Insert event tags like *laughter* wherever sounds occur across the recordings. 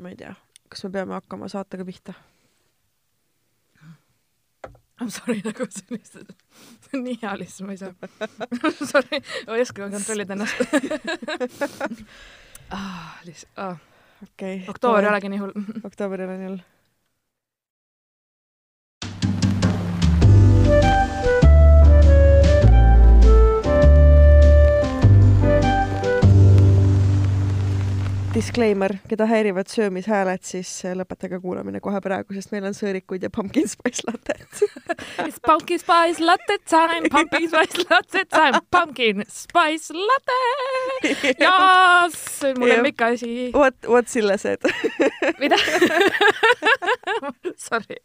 ma ei tea, kas me peame hakkama saatega pihta? I m sorry, nagu see on lihtsalt, see on nii hea lihtsalt, ma ei saa. *laughs* Sorry, ma ei oska kontrollida ennast *laughs* ah,. lihtsalt ah., okay,. oktoober ei. olegi nii hull. oktoober ei ole nii hull. Disclaimer, keda häirivad söömishääled, siis lõpetage kuulamine kohe praegu, sest meil on sõõrikuid ja pumpkin spice latet. It's pumpkin spice latte time, pumpkin spice latte time, pumpkin spice latte. see on mu lemmikasi. What, what Sille said? *laughs* mida? *laughs* Sorry,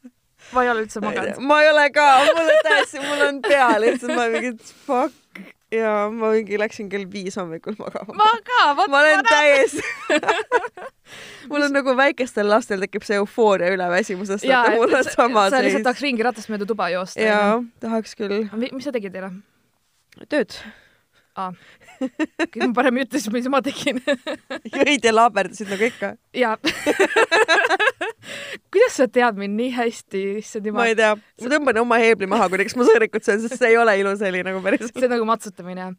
ma ei ole üldse maganud. ma ei ole ka, mul on täiesti, mul on pea lihtsalt, ma mingi fuck ja ma mingi läksin kell viis hommikul magama. ma ka, vot ma olen täiesti *laughs* mul on nagu väikestel lastel tekib see eufooria üleväsimusest, mul on sama sa lihtsalt tahaks ringi ratast mööda tuba joosta. jaa, tahaks küll. mis sa tegid eile? tööd. Kõik ma parem ei ütle, siis mis ma tegin. *laughs* jõid ja laaberdasid nagu ikka. jaa. *laughs* kuidas sa tead mind nii hästi, issand ma jumal ei. tea, ma tõmban oma heebli maha, kuniks ma sõõrikut söön, sest see ei ole ilus heli nagu päriselt. see on nagu matsutamine.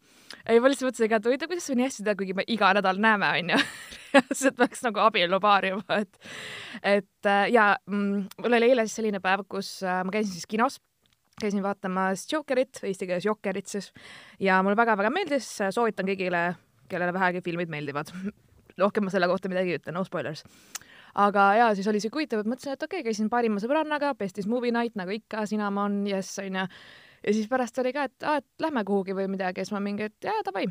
ei, ma lihtsalt mõtlesin ka, et huvitav, kuidas sa nii hästi tead, kuigi me iga nädal näeme, onju. *laughs* reaalselt peaks nagu abielupaar juba, et, et äh, ja mm, mul oli eile siis selline päev, kus äh, ma käisin siis kinos, käisin vaatamas Jokerit, eesti keeles Jokerit siis ja mulle väga-väga meeldis, soovitan kõigile, kellele vähegi filmid meeldivad. rohkem ma selle kohta midagi ei ütle, no spoilers aga ja siis oli siuke huvitav, et mõtlesin, et okei okay,, käisin parima sõbrannaga, Bestis movie night nagu ikka, Cinnamon, jess onju. ja siis pärast oli ka, et aa, et lähme kuhugi või midagi siis ma mingi, et jaa, davai.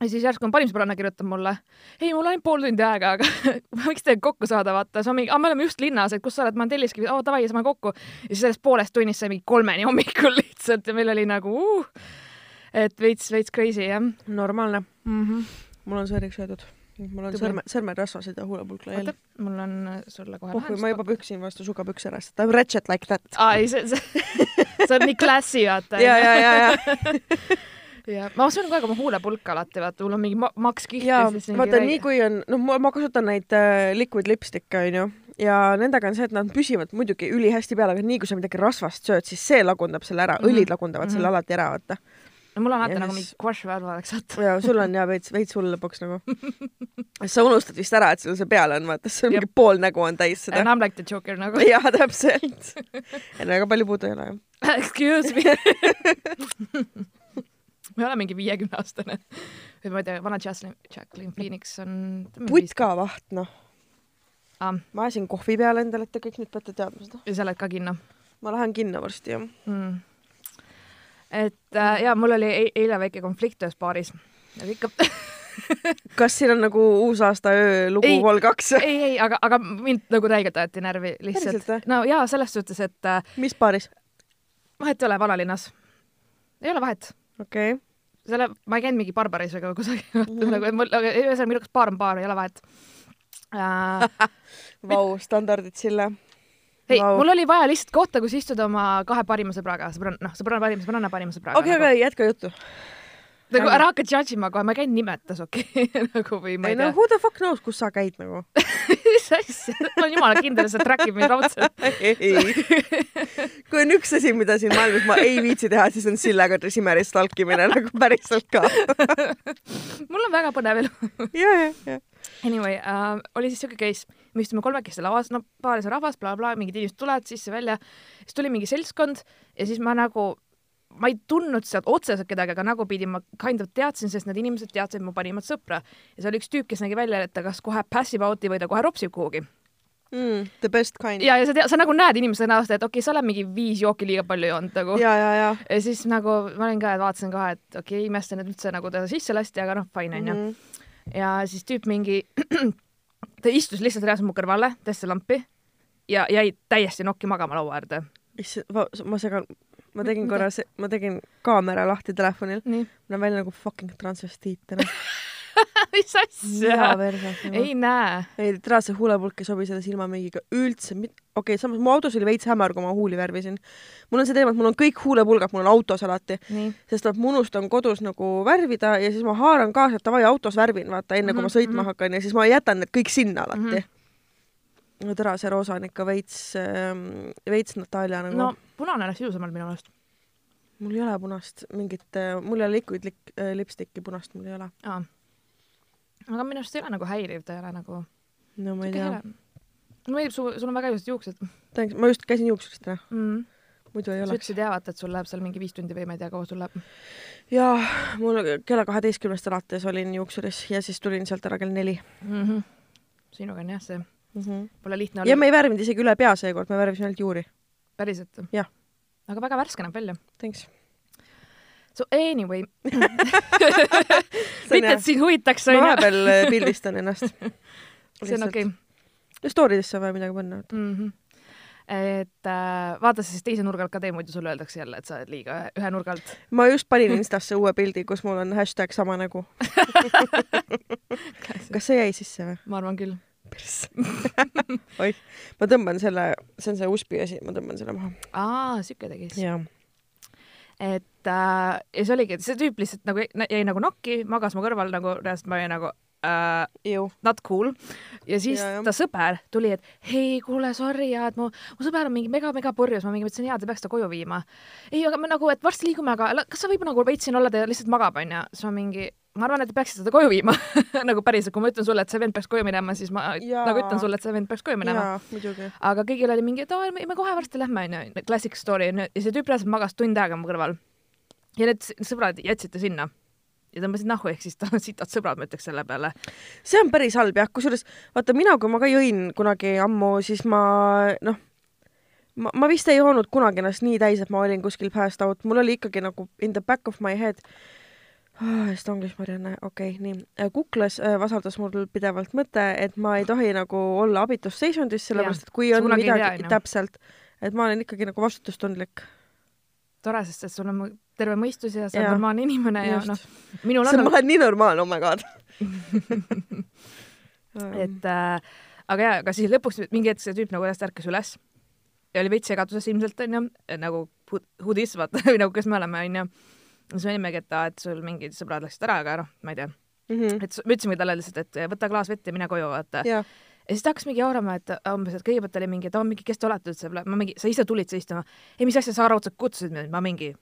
Ja siis järsku on parim sõbranna kirjutab mulle, ei, mul on ainult pool tundi aega, aga *laughs* võiks teiega kokku saada, vaata, siis ma mingi, me oleme just linnas, et kus sa oled, ma olen Telliskivis, oo davai, saame kokku. ja siis sellest poolest tunnist sai mingi kolmeni hommikul *laughs* lihtsalt ja meil oli nagu uh,, et veits, veits crazy jah mm. normaalne, -hmm. mul on sõõrik söödud. mul on Tubli. sõrme, sõrmed rasvasid ja huulepulk laiali mul on äh, sulle kohe oh, ma juba püksin vastu sugapükse ära, sest I m wretched like that. aa ei, see, see, *laughs* see on nii klassi, vaata. ja, ja, ja, ja, ja ma söön kogu aeg oma huulepulka alati, vaata, mul on mingi ma Max Kiht ja siis vaata nii kui on, noh, ma kasutan neid äh, liquid lipstick'e onju ja nendega on see, et nad püsivad muidugi ülihästi peal, aga nii kui sa midagi rasvast sööd, siis see lagundab selle ära, Mhm. õlid lagundavad selle Mhm. alati ära, vaata. no mul on alati nagu mingi guašš peal oleks, vaata. ja sul on ja veits, veits hull lõpuks nagu. *laughs* sa unustad vist ära, et sul see peal on, vaata, sul mingi pool nägu on täis seda And. I m like the joker nagu. *laughs* jaa, täpselt. *laughs* ei no ega palju puudu ei ole ju. Excuse me. Ma ei ole mingi viiekümne aastane. või ma ei tea, vana Jacqueline, Jacqueline Phoenix on. putkavaht, noh. Ah. ma ajasin kohvi peale endale, et te kõik nüüd peate teadma seda. ja sa oled ka kinno ma lähen kinno varsti jah. mm.. et äh, ja mul oli e eile väike konflikt ühes baaris. nagu ikka kas siin on nagu uusaastaöö lugu vol kaks? ei, ei, aga, aga mind nagu räigelt aeti närvi lihtsalt no jaa, selles suhtes, et äh, mis baaris? vahet ei ole vanalinnas. ei ole vahet. okei okay.. selle, ma ei käinud mingi Barbaris ega kusagil *laughs* Mhm. nagu, mul, aga ühesõnaga minu jaoks baar on baar, ei ole vahet äh. *laughs* Vau, standardid Sille. ei wow., mul oli vaja lihtsalt kohta, kus istuda oma kahe parima sõbraga, sõbranna, noh, sõbranna parima sõbranna parima sõbraga. okei, okei, jätka juttu. Nagu ära hakka judge ima kohe, ma käin nimetas, okei okay? *laughs* nagu või ma ei ei no tea. who the fuck knows, kus sa käid nagu. *laughs* mis asja, ma olen jumala kindel, et see track ib mind raudselt. ei. kui on üks asi, mida siin maailmas ma ei viitsi teha, siis on Sille Kadri-Simeri stalkimine nagu päriselt ka. *laughs* mul on väga põnev elu. ja, ja, ja. Anyway äh,, oli siis siuke case, me istume kolmekesti lavas, no paaris rahvas bla,, blablabla, mingid inimesed tulevad sisse-välja, siis tuli mingi seltskond ja siis ma nagu, ma ei tundnud sealt otseselt kedagi, aga nägupidi ma kind of teadsin, sest need inimesed teadsid mu parimat sõpra ja see oli üks tüüp, kes nägi välja, et ta kas kohe passive out'i või ta kohe ropsib kuhugi. Mm, the best kind. ja, ja sa tead, sa nagu näed inimese näost, et okei okay,, sa oled mingi viis jooki liiga palju joonud nagu. ja, ja, ja. ja siis nagu ma olin ka, et vaatasin ka, et okei okay,, imestan, et üldse nagu ta sisse lasti, aga noh, fine onju. Mhm. ja siis tüüp mingi, *clears throat* ta istus lihtsalt reaalselt mu kõrvale, tõstis lampi ja jäi täiesti nokki magama laua äärde. issand, ma segan, ma tegin korra, ma tegin kaamera lahti telefonil, ma näen välja nagu fucking transvestiit täna. *laughs* mis asja? ei näe. ei, tere, see huulepulk ei sobi selle silmamängiga üldse, okei okay,, samas mu autos oli veits hämar, kui ma huuli värvisin. mul on see teema, et mul on kõik huulepulgad, mul on autos alati, sest et ma unustan kodus nagu värvida ja siis ma haaran kaasa, et davai, autos värvin, vaata, enne kui ma Mhm, sõitma mhm. hakkan ja siis ma jätan need kõik sinna alati Mhm. no terase roosa on ikka veits, veits Natalja nagu no punane oleks ilusamalt minu meelest. mul ei ole punast, mingit, mul ei ole liquid lik-, lipsticki punast mul ei ole. aga minu arust ei ole nagu häiriv, ta ei ole nagu. no ma ei tea. mulle meeldib, sul, sul on väga ilusad juuksed tänks, ma just käisin juuksurist täna, mm.. muidu ei sa oleks. ütlesid jah, vaata, et sul läheb seal mingi viis tundi või ma ei tea, kaua sul läheb. jaa, mul kella kaheteistkümnest alates olin juuksuris ja siis tulin sealt ära kell neli mm. -hmm. sinuga on jah see, mm. -hmm. pole lihtne ja olla me ei värvinud isegi üle pea seekord, me värvisime ainult juuri. päriselt. Jah. aga väga värske näeb välja. Thanks. So anyway, *laughs* *laughs* mitte et. sind huvitaks, ma onju. vahepeal äh, *laughs* pildistan ennast. see on okei okay.. Story desse on vaja midagi panna. mm. -hmm. et äh, vaata siis teise nurga alt ka tee, muidu sulle öeldakse jälle, et sa oled liiga ühe, ühe nurga alt. ma just panin Instasse uue pildi, kus mul on hashtag sama nägu. kas see jäi sisse või? ma arvan küll. *laughs* oih, ma tõmban selle, see on see USB asi, ma tõmban selle maha. aa, siuke tegi siis. et äh, ja see oligi, et see tüüp lihtsalt nagu jäi, nagu nokki, magas mu kõrval nagu reaalselt ma olin nagu äh, not cool. ja siis Ja, ja, jah. ta sõber tuli, et hei, kuule, sorry ja et mu, mu sõber on mingi mega-mega purjus, ma mingi mõtlesin, jaa, te peaks ta koju viima. ei, aga me nagu, et varsti liigume, aga kas sa võib nagu veits siin olla, ta lihtsalt magab, onju. siis ma mingi, ma arvan, et te peaksite ta koju viima *laughs* nagu päriselt, kui ma ütlen sulle, et see vend peaks koju minema, siis ma ja. Nagu ütlen sulle, et see vend peaks koju minema. aga kõigil oli mingi, et aa, me kohe varsti lähme, onju, classic story onju. ja see tüüp reaalselt magas tund aega mu kõrval. ja need sõbrad jätsid ta sinna ja tõmbasid nahku, ehk siis tal *laughs* on sitad sõbrad, ma ütleks selle peale. see on päris halb jah, kusjuures vaata mina, kui ma ka jõin kunagi ammu, siis ma noh, ma, ma vist ei joonud kunagi ennast nii täis, et ma olin kuskil passed out, mul oli ikkagi nagu in the back of my head ah,. Estonglish Marianne, okei okay,, nii. kuklas äh, vasaldas mul pidevalt mõte, et ma ei tohi nagu olla abitus seisundis, sellepärast et kui on tea, midagi onju., täpselt, et ma olen ikkagi nagu vastutustundlik. tore, sest et sul on terve mõistus ja sa oled normaalne inimene ja just. noh, minul on ma olen nii normaalne, oh my god. *laughs* et äh, aga jaa, aga siis lõpuks mingi hetk see tüüp nagu järjest ärkas üles ja oli veits segaduses ilmselt onju, nagu who- who this vaata *laughs* või nagu kes me oleme onju. Siis me olimegi, et aa, et sul mingid sõbrad läksid ära, aga noh, ma ei tea, Mhm. et s- me ütlesimegi talle lihtsalt, et võta klaas vett ja mine koju vaata. jah, ja siis ta hakkas mingi jaurama, et umbes, et kõigepealt oli mingi, et aa mingi, kes te olete üldse, ma mingi, sa ise tulid siia istuma. ei, mis asja, sa raudselt kutsusid mind, ma mingi,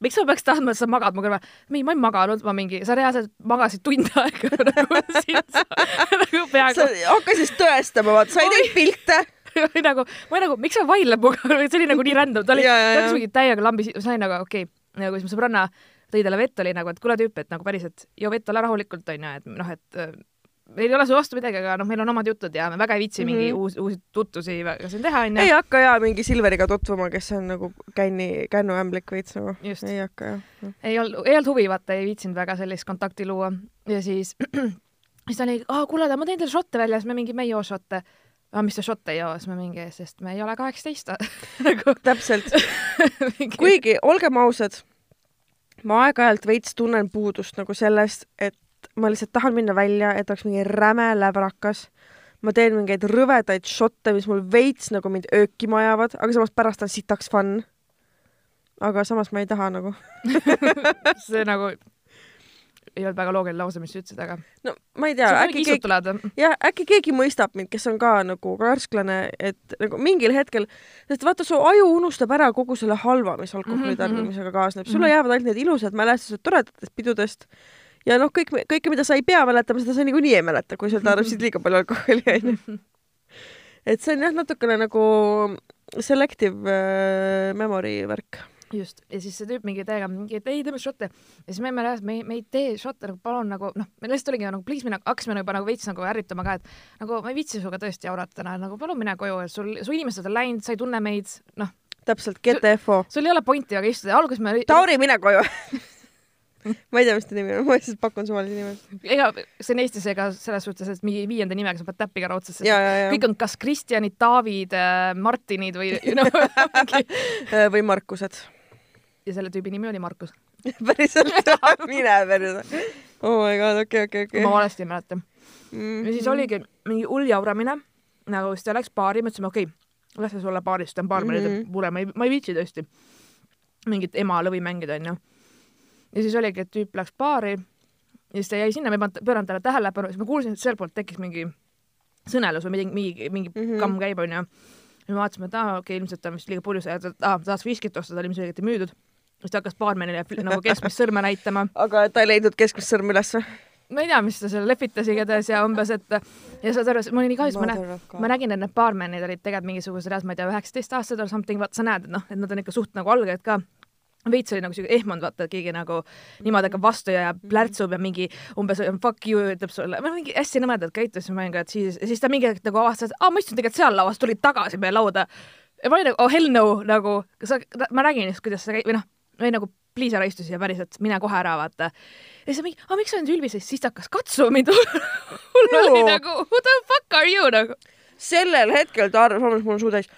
miks ma peaks tahtma, et sa magad mu kõrval? mingi, ma ei maganud, ma mingi, sa reaalselt magasid tund *laughs* aega nagu siin, nagu sa peaaegu, hakkasid tõestama, vaata, sa ei teinud pilte. *laughs* nagu, ma nagu, miks sa vaidled minuga, see oli nagu nii random, ta oli, ta hakkas mingi täiega lambis, ma sain nagu okei okay., nagu siis mu sõbranna tõi talle vett, oli nagu, et kuule tüüp, et nagu päriselt joo vett ole rahulikult onju, et noh, et äh, meil ei ole su vastu midagi, aga noh, meil on omad jutud ja me väga ei viitsi mm -hmm. mingi uus, uusi tutvusi väga siin teha onju ei. hakka ja mingi Silveriga tutvuma, kes on nagu känni, kännuämblik veits nagu. Just. ei hakka jah. ei olnud, ei olnud huvi, vaata, ei viitsinud väga sellist kontakti luua ja siis, *clears throat* siis ta oli, aa kuule, ma teen teile šotte välja, siis me mingi, me ei joo šotte. aa, mis te šotte ei joo, siis me mingi, sest me ei ole kaheksateist *laughs* nagu täpselt, *laughs* mingi... kuigi olgem ausad, ma aeg-ajalt veits tunnen puudust nagu sellest, et ma lihtsalt tahan minna välja, et oleks mingi räme läbrakas. ma teen mingeid rõvedaid šotte, mis mul veits nagu mind öökima ajavad, aga samas pärast on sitaks fun. aga samas ma ei taha nagu. *laughs* see nagu ei olnud väga loogiline lause, mis sa ütlesid, aga no ma ei tea, äkki keegi, jah, äkki keegi mõistab mind, kes on ka nagu karsklane, et nagu mingil hetkel, sest vaata, su aju unustab ära kogu selle halva, mis alkoholi Mhm, mhm. tarbimisega kaasneb, sulle Mhm. jäävad ainult need ilusad mälestused toredatest pidudest ja noh, kõik, kõike, mida sa ei pea mäletama, seda sa niikuinii ei mäleta, kui sa tarbisid liiga palju alkoholi, *laughs* onju. et see on jah, natukene nagu selective äh, memory värk. just, ja siis see tüüp mingi täiega mingi, et ei, teeme šotte. ja siis me olime reaalselt, me ei, me ei tee šotte nagu palun nagu noh, meil lihtsalt oligi nagu please mine, hakkasime juba nagu veits nagu ärritama ka, et nagu ma ei viitsi sinuga tõesti jaurata täna, nagu palun mine koju, et sul, su inimesed on läinud, sa ei tunne meid, noh, täpselt, GTFO. sul ei ole pointi väga istuda, alguses me Tauri, mine koju *laughs* ma ei tea, mis ta nimi on, ma lihtsalt pakun suvalise nime. ega see on Eestis ega selles suhtes, et mingi viienda nimega sa pead täppiga sest ja, ja, ja. kõik on kas Kristjanid, Taavid, Martinid või noh, Äh, või Markused. Ja selle tüübi nimi oli Markus. *laughs* päriselt, *laughs* mine perse. oh my god, okei, okei, okei. ma valesti ei mäleta. ja siis. oligi mingi hull jauramine, nagu siis ta läks baari, mõtlesime okei okay,, las see olla baaris, ta on baarmen mm, Mhm. -hmm. mure, ma ei, ma ei viitsi tõesti mingit ema lõvi mängida, onju. ja siis oligi, et tüüp läks baari ja siis ta jäi sinna, ma ei pööranud talle tähelepanu, siis ma kuulsin, et sealtpoolt tekkis mingi sõnelus või mingi, mingi, mingi mm -hmm. kamm käib, onju. ja me vaatasime, et aa, okei okay,, ilmselt on vist liiga purjus ta, aa, tahaks viskit osta, ta oli ilmselgelt ei müüdud. Siis ta hakkas baarmenile nagu keskmist sõrme näitama. *laughs* aga ta ei leidnud keskmist sõrme ülesse? ma ei tea, mis ta seal lepitas igatahes ja umbes, et ja saad aru, mul oli nii kahju, ma, nä ma nägin, et need baarmenid olid tegelikult mingisugused reas, ma ei tea, üheksateist aastased or something, vaata sa näed, et noh, et nad on ikka suht nagu algajad ka veits oli nagu siuke ehmanud, vaata, et keegi nagu niimoodi hakkab vastu ja plärtsub ja mingi umbes fuck you ütleb sulle, ma mingi hästi nõmedalt käitusin, ma olin ka, et siis, siis ta mingi hetk nagu avastas, et aa, ma istun tegelikult seal lauas, tulid tagasi meie lauda. ja ma olin nagu, oh hell no, nagu sa, ma nägin just, kuidas see käib või noh, või nagu please ära istu siia päriselt, mine kohe ära, vaata. ja siis mingi, aa, miks sa nüüd ülbisid, siis ta hakkas katsuma mind *laughs* mul oli nagu, who the fuck are you nagu. sellel hetkel ta arvas, vabandust, mul on suu täis,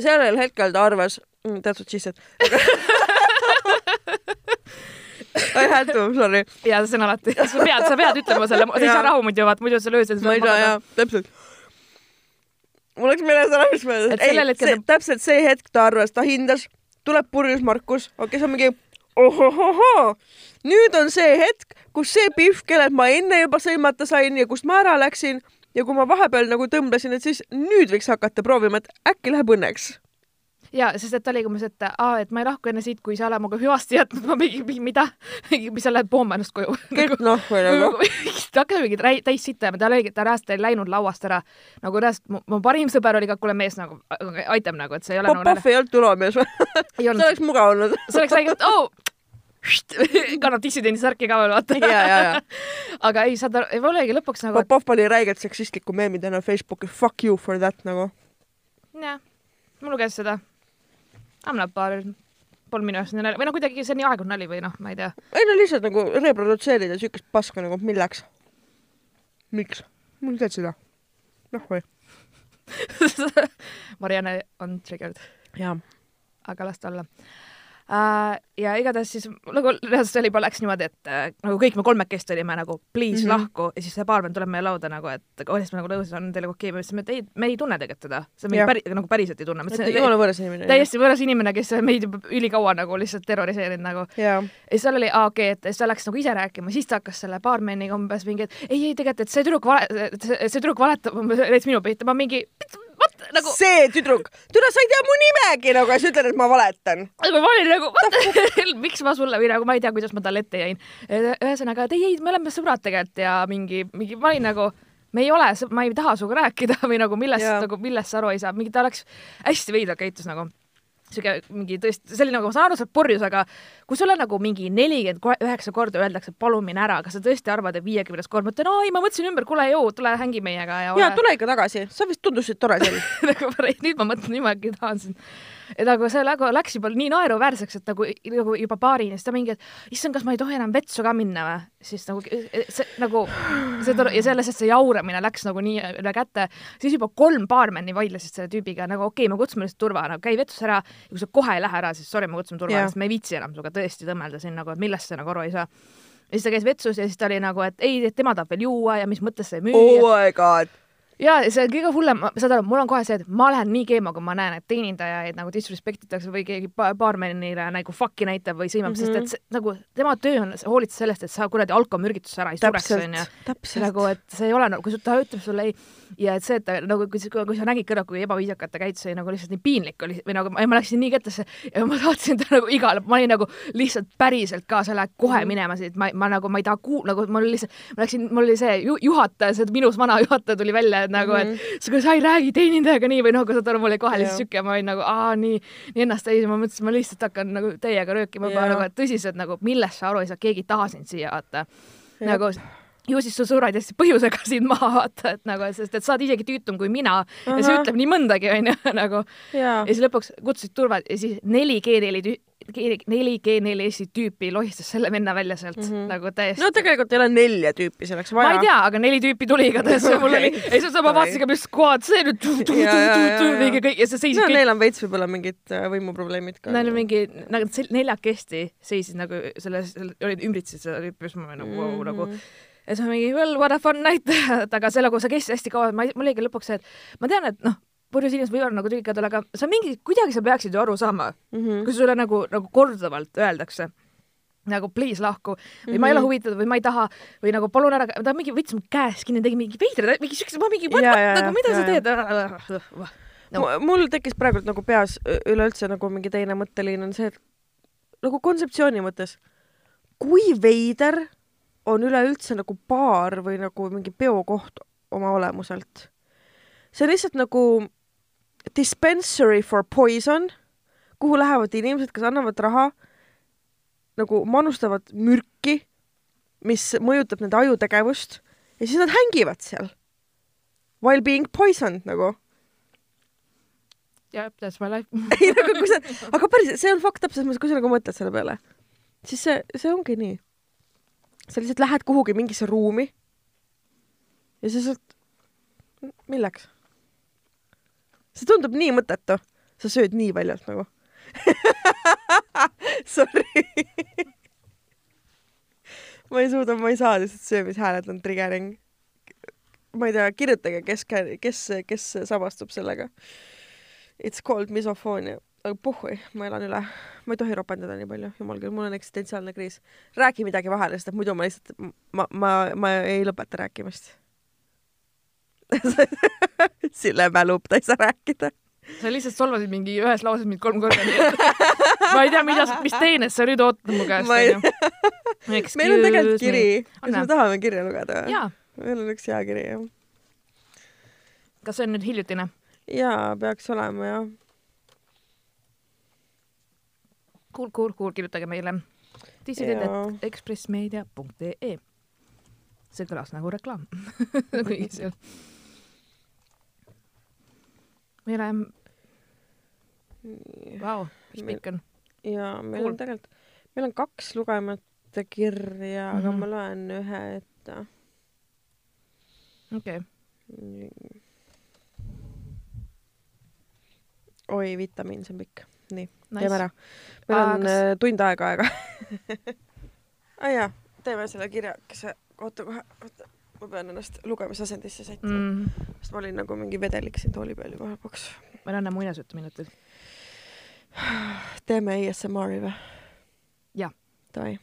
sellel hetkel ta arvas that's what she said I had to, sorry. ja see on alati, sa pead, sa pead ütlema selle, sa ei saa rahu muidu, vaat muidu sa lööd ma ei saa jaa, täpselt. mul läks meelest ära, mis ma ütlesin. ei, see, ta... täpselt see hetk ta arvas, ta hindas, tuleb purjus Markus, see on mingi ohohohoo, nüüd on see hetk, kus see Pihv, kellelt ma enne juba sõimata sain ja kust ma ära läksin ja kui ma vahepeal nagu tõmblesin, et siis nüüd võiks hakata proovima, et äkki läheb õnneks ja sest et ta oli umbes, et aa, et ma ei lahku enne siit, kui sa oled minuga hüvasti jätnud, ma mingi, mingi mida, *laughs* mis sa lähed pooma ennast koju. *laughs* noh, või nagu. *laughs* ta hakkas mingi täis sitta jääma, ta oligi, ta reaalselt ei läinud lauast ära. nagu reaalselt, mu parim sõber oli ka, kuule mees nagu, aitab nagu, et see ei ole Popov nagu. Popov ei olnud tulomees või? see oleks mugav olnud. see oleks rääginud, oo oh, kannab dissidendi särki ka veel, vaata. aga ei, saad aru, mul oligi lõpuks nagu. Popov pani räigelt seksistliku meemi täna Facebookis, fuck you for that nagu. jah, ma lugesin seda annab paar pool minu jaoks nali või noh, kuidagi see on nii aegunud nali või noh, ma ei tea. ei no lihtsalt nagu reprodutseerida siukest paska nagu milleks? miks? mul teed seda? noh või *laughs* Marianne on triggered. jaa. aga las ta olla ja igatahes siis nagu reaalselt oli läks niimoodi, et uh, nagu kõik me kolmekesti olime nagu please mm -hmm. lahku ja siis see baarmen tuleb meie lauda nagu, et olles nagu nõus, on teil okei okay?, me ütlesime, et ei, me ei tunne tegelikult teda, see on päri, nagu päriselt ei tunne. jumala võõras inimene. täiesti võõras inimene, kes meid juba ülikaua nagu lihtsalt terroriseerinud nagu. ja siis seal oli, aa okei okay,, et siis ta läks nagu ise rääkima, siis ta hakkas selle baarmeniga umbes mingi, et ei, ei tegelikult, et see tüdruk vale, see, see tüdruk valetab umbes minu pihta, ma mingi vot nagu. see tüdruk, tule sa ei tea mu nimegi nagu ja sa ütled, et ma valetan. aga ma olin nagu, miks ma sulle või nagu ma ei tea, kuidas ma talle ette jäin. ühesõnaga, et ei, ei, me oleme sõbrad tegelikult ja mingi, mingi, ma olin nagu me ei ole, ma ei taha sinuga rääkida *laughs* või nagu millest, nagu millest sa aru ei saa, mingi ta oleks hästi veidralt käitus nagu sihuke mingi tõesti, see oli nagu, ma saan aru, oled purjus, aga kui sulle nagu mingi nelikümmend üheksa korda öeldakse, palun mine ära, kas sa tõesti arvad, et viiekümnes kord ma ütlen, ei, ma mõtlesin ümber, kuule jõu, tule hängi meiega ja ole. ja tule ikka tagasi, sa vist tundusid tore seal *laughs* nagu nüüd ma mõtlen, nüüd ma äkki tahan sind et nagu see nagu läks juba nii naeruväärseks, et nagu, nagu juba paarini, siis ta mingi, et issand, kas ma ei tohi enam vetsu ka minna või? siis nagu see nagu see ja sellest, et see jauramine läks nagu nii üle käte, siis juba kolm baarmeni vaidlesid selle tüübiga nagu okei okay,, me kutsume lihtsalt turva, nagu käi vetus ära. Ja kui sa kohe ei lähe ära, siis sorry, me kutsume turva, sest me ei viitsi enam sinuga tõesti tõmmelda siin nagu, et millest sa nagu aru ei saa. Ja siis ta käis vetsus ja siis ta oli nagu, et ei, tema tahab veel juua ja mis mõttes sa ei müü. oh my god ja see on kõige hullem, saad aru, mul on kohe see, et ma lähen nii keema, kui ma näen, et teenindajaid nagu disrespect itakse või keegi baarmenile nagu fuck'i näitab või sõimab mm, -hmm. sest et mhm. see, nagu tema töö on hoolitseda sellest, et sa kuradi alkomürgitusse ära ei sureks, onju. nagu, et see ei ole nagu, kui ta ütleb sulle ei ja et see, et ta nagu, kui, kui sa nägid kõrval, kui ebaviisakalt ta käitus, oli nagu lihtsalt nii piinlik oli või nagu ma läksin nii kettasse ja ma saatsin ta nagu igale, ma olin nagu lihtsalt päriselt ka, sa lähed kohe mhm. minema siit, ma, ma nagu, ma ei taha kuul-, nagu mul lihtsalt, ma läksin, mul oli see ju, juhataja, see minus vana juhataja tuli välja, asjad nagu mm, -hmm. et sa, sa ei räägi teenindajaga nii või noh, kui saad aru, mul oli kohe lihtsalt siuke, ma olin nagu aa nii, nii ennast täis ja ma mõtlesin, et ma lihtsalt hakkan nagu teiega röökima juba nagu, et tõsiselt nagu, millest sa aru ei saa, keegi ei taha sind siia vaata. nagu ju siis sa sured hästi põhjusega *laughs* sind maha vaata, et nagu, sest et sa oled isegi tüütum kui mina uh -huh. ja see ütleb nii mõndagi *laughs* onju nagu. ja siis lõpuks kutsusid turva ja siis 4G-d olid 4G, 4S-i tüüpi lohistas selle venna välja sealt mm -hmm. nagu täiesti. no tegelikult ei ole nelja tüüpi selleks vaja. ma ei tea, aga neli tüüpi tuli igatahes okay., mul oli, *laughs* ja siis ma vaatasin ka, mis kohad see nüüd kõige kõik ja see seisis no, kõik. Neil on veits võib-olla mingid äh, võimuprobleemid ka. Neil on mingi, nagu nad neljakesti seisid nagu selles, olid ümbritsesid seda tüüpi, siis ma olin nagu vau, mhm. nagu ja siis ma mingi well what a fun night, *laughs* aga sellega sa kestsid hästi kaua, ma, mul oligi lõpuks see, et ma tean, et noh purjus inimesed võivad nagu tülikad olla, aga sa mingi, kuidagi sa peaksid ju aru saama mm, -hmm. kui sulle nagu, nagu korduvalt öeldakse, nagu please lahku või ma ei ole Mhm. huvitatud või ma ei taha või nagu palun ära, ta mingi võttis mu käest kinni, tegi mingi veidrad, mingi siukse, ma mingi, nagu mida jaa, sa teed? No. mul tekkis praegult nagu peas üleüldse nagu mingi teine mõtteliin on see, et nagu kontseptsiooni mõttes, kui veider on üleüldse nagu baar või nagu mingi peokoht oma olemuselt. see on lihtsalt nagu dispensary for poison, kuhu lähevad inimesed, kes annavad raha, nagu manustavad mürki, mis mõjutab nende ajutegevust ja siis nad hängivad seal while being poisoned nagu. jah, that's my life. *laughs* ei nagu kui sa, aga päriselt, see on up selles mõttes, kui sa nagu mõtled selle peale, siis see, see ongi nii. sa lihtsalt lähed kuhugi mingisse ruumi ja sa sealt, milleks? See tundub nii mõttetu, sa sööd nii väljalt nagu. *laughs* Sorry. ma ei suuda, ma ei saa lihtsalt söömishääled on triggering. ma ei tea, kirjutage, kes, kes, kes samastub sellega It's called misophonia. aga pohhui, ma elan üle. ma ei tohi ropendada nii palju, jumal küll, mul on eksistentsiaalne kriis. räägi midagi vahele, sest et muidu ma lihtsalt, ma, ma, ma ei lõpeta rääkimist. *laughs* Sille mälub, ta ei saa rääkida. sa lihtsalt solvasid mingi ühes lauses mind kolm korda, nii et *laughs* ma ei tea, mida, mis teenest sa nüüd ootad mu käest, onju. *laughs* meil on tegelikult kiri, kas me tahame kirja lugeda meil on üks hea kiri, jah. kas see on nüüd hiljutine? jaa, peaks olema, jah. Cool, cool, cool, kirjutage meile dissident.ekspressmeedia.ee see kõlas nagu reklaam kuigi see on meile, vau, mis pikk on. ja meil Cool. on tegelikult, meil on kaks lugemata kirja, aga Mhm. ma loen ühe ette. okei, oi, vitamiin, see on pikk. nii, teeme nice. ära. meil Aa, on kas- kas... tund aega aega aa *laughs* jaa, teeme selle kirjakese, oota kohe, oota, ma pean ennast lugemisasendisse sättima mm., sest ma olin nagu mingi vedelik siin tooli peal juba lõpuks. meil on enne muinasjutuminutid. teeme ASMR-i või? Jah. Davai.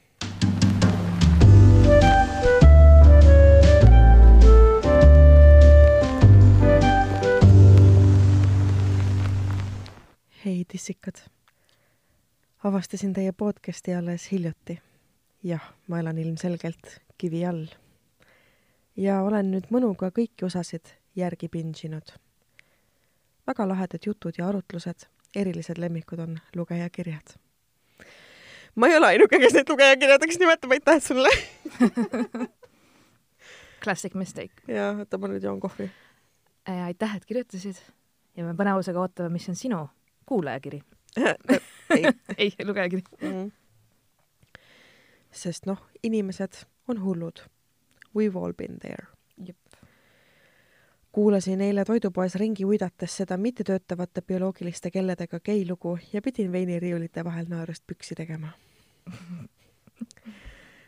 hei tissikad. avastasin teie podcasti alles hiljuti. jah, ma elan ilmselgelt kivi all. Ja olen nüüd mõnuga kõiki osasid järgi pinšinud. väga lahedad jutud ja arutlused, erilised lemmikud on lugejakirjad. ma ei ole ainuke, kes neid lugejakirjadeks nimetab, aitäh sulle. *laughs* Classic mistake. ja oota, ma nüüd joon kohvi. aitäh, et kirjutasid ja me põnevusega ootame, mis on sinu kuulajakiri. *laughs* ei *laughs* ei, lugejakiri. mm.. sest noh, inimesed on hullud. We've all been there. kuulasin eile toidupoes ringi uidates seda mittetöötavate bioloogiliste kelledega gei lugu ja pidin veiniriiulite vahel naerust püksi tegema. *laughs*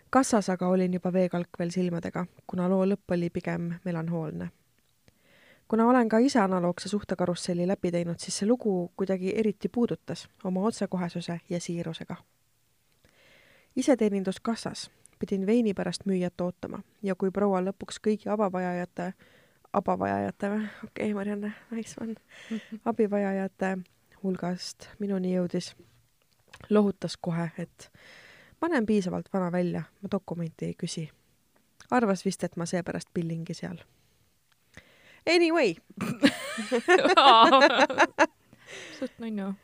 kassas aga olin juba veekalk veel silmadega, kuna loo lõpp oli pigem melanhoolne. kuna olen ka ise analoogse suhtekarusselli läbi teinud, siis see lugu kuidagi eriti puudutas oma otsekohesuse ja siirusega. iseteeninduskassas pidin veini pärast müüjat ootama ja kui proua lõpuks kõigi abavajajate abavajajate või? okei okay,, Marianne, nice one. *laughs* abivajajate hulgast minuni jõudis, lohutas kohe, et ma näen piisavalt vana välja, ma dokumenti ei küsi. arvas vist, et ma seepärast pillingi seal. Anyway, *laughs* suht nunnu. äh,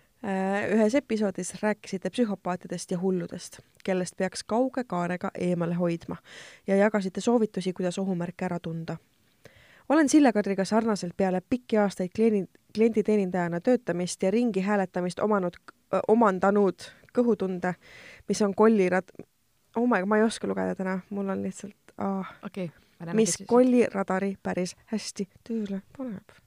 ühes episoodis rääkisite psühhopaatidest ja hulludest, kellest peaks kauge kaarega eemale hoidma ja jagasite soovitusi, kuidas ohumärke ära tunda. olen Sille Kadriga sarnaselt peale pikki aastaid kliendi, klienditeenindajana töötamist ja ringi hääletamist omanud, omandanud kõhutunde, mis on kollirad-, oh my, ma ei oska lugeda täna, mul on lihtsalt ah,, okei. mis kolliradari päris hästi tööle paneb.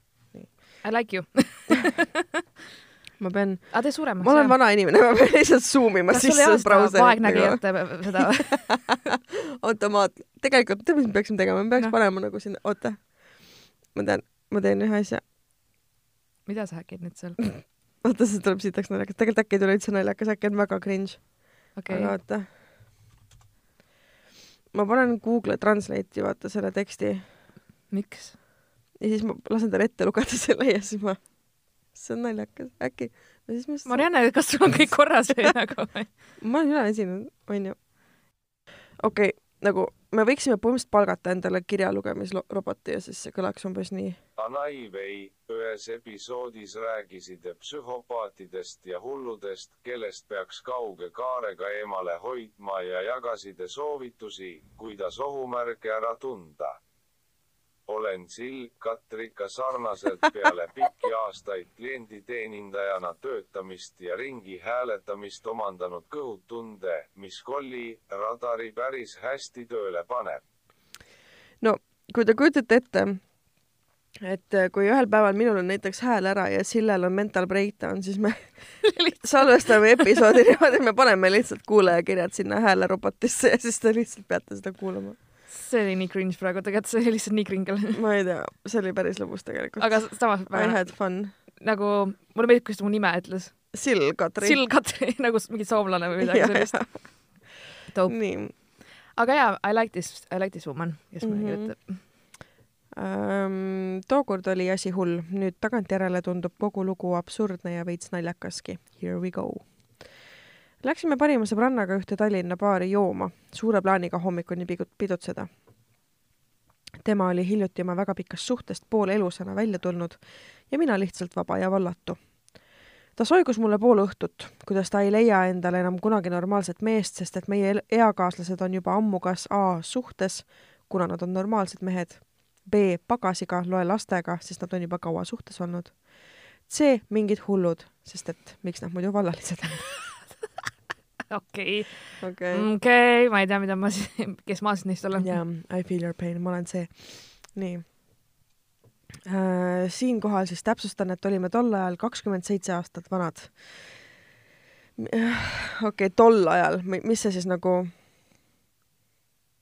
I like you. *laughs* *laughs* ma pean, aga tee suuremaks. ma olen vana inimene, ma pean lihtsalt zoom ima sisse brauserit. vaegnägijate seda? *laughs* automaat, tegelikult tead, mis me peaksime tegema, me peaks no. panema nagu sinna, oota. ma tean, ma teen ühe asja, mida sa häkid nüüd seal? *laughs* oota, see tuleb sitaks naljakas, tegelikult äkki ei tule üldse naljakas, äkki on väga cringe okay., okei aga, oota. ma panen Google Translate'i vaata selle teksti miks? ja siis ma lasen tal ette lugeda selle ja siis ma, see on naljakas, äkki. ja siis ma just, Marianne, kas sul on kõik korras või *laughs* nagu? ma olen üle esinenud, onju. okei okay,, nagu me võiksime põhimõtteliselt palgata endale kirjalugemisroboti ja siis see kõlaks umbes nii. Anaivei ühes episoodis rääkisid psühhopaatidest ja hulludest, kellest peaks kauge kaarega eemale hoidma ja jagasid soovitusi, kuidas ohumärke ära tunda. Olen Sill Katrika sarnaselt peale pikki aastaid klienditeenindajana töötamist ja ringi hääletamist omandanud kõhutunde, mis kolli radari päris hästi tööle paneb. no kui te kujutate ette, et äh, kui ühel päeval minul on näiteks hääl ära ja Sillel on mental breakdown, siis me *laughs* salvestame episoodi niimoodi, me paneme lihtsalt kuulajakirjad sinna häälerobotisse ja siis te lihtsalt peate seda kuulama. See oli nii cringe praegu, tegelikult see oli lihtsalt nii kringel. *laughs* ma ei tea, see oli päris lõbus tegelikult. aga samas I had fun. nagu mulle meeldib, kuidas ta mu nime ütles. Sill Katri. Sill Katri *laughs* nagu mingi soomlane või midagi sellist. Nii aga jaa, I like this, I like this woman, kes mulle kirjutab. ähm,. tookord oli asi hull, nüüd tagantjärele tundub kogu lugu absurdne ja veits naljakaski. Here we go. Läksime parima sõbrannaga ühte Tallinna baari jooma, suure plaaniga hommikuni pigut- pidutseda. tema oli hiljuti oma väga pikast suhtest poolelusana välja tulnud ja mina lihtsalt vaba ja vallatu ta soigus mulle pool õhtut, kuidas ta ei leia endale enam kunagi normaalset meest, sest et meie eakaaslased on juba ammu kas A suhtes, kuna nad on normaalsed mehed, B pagasiga, loe lastega, sest nad on juba kaua suhtes olnud, C mingid hullud, sest et miks nad muidu vallalised on. *laughs* *laughs* okei, okei. okei, ma ei tea, mida ma *laughs* siis, kes ma siis neist olen. jaa, I feel your pain, ma olen see. nii. siinkohal siis täpsustan, et olime tol ajal kakskümmend seitse aastat vanad. okei okay,, tol ajal, mis see siis nagu,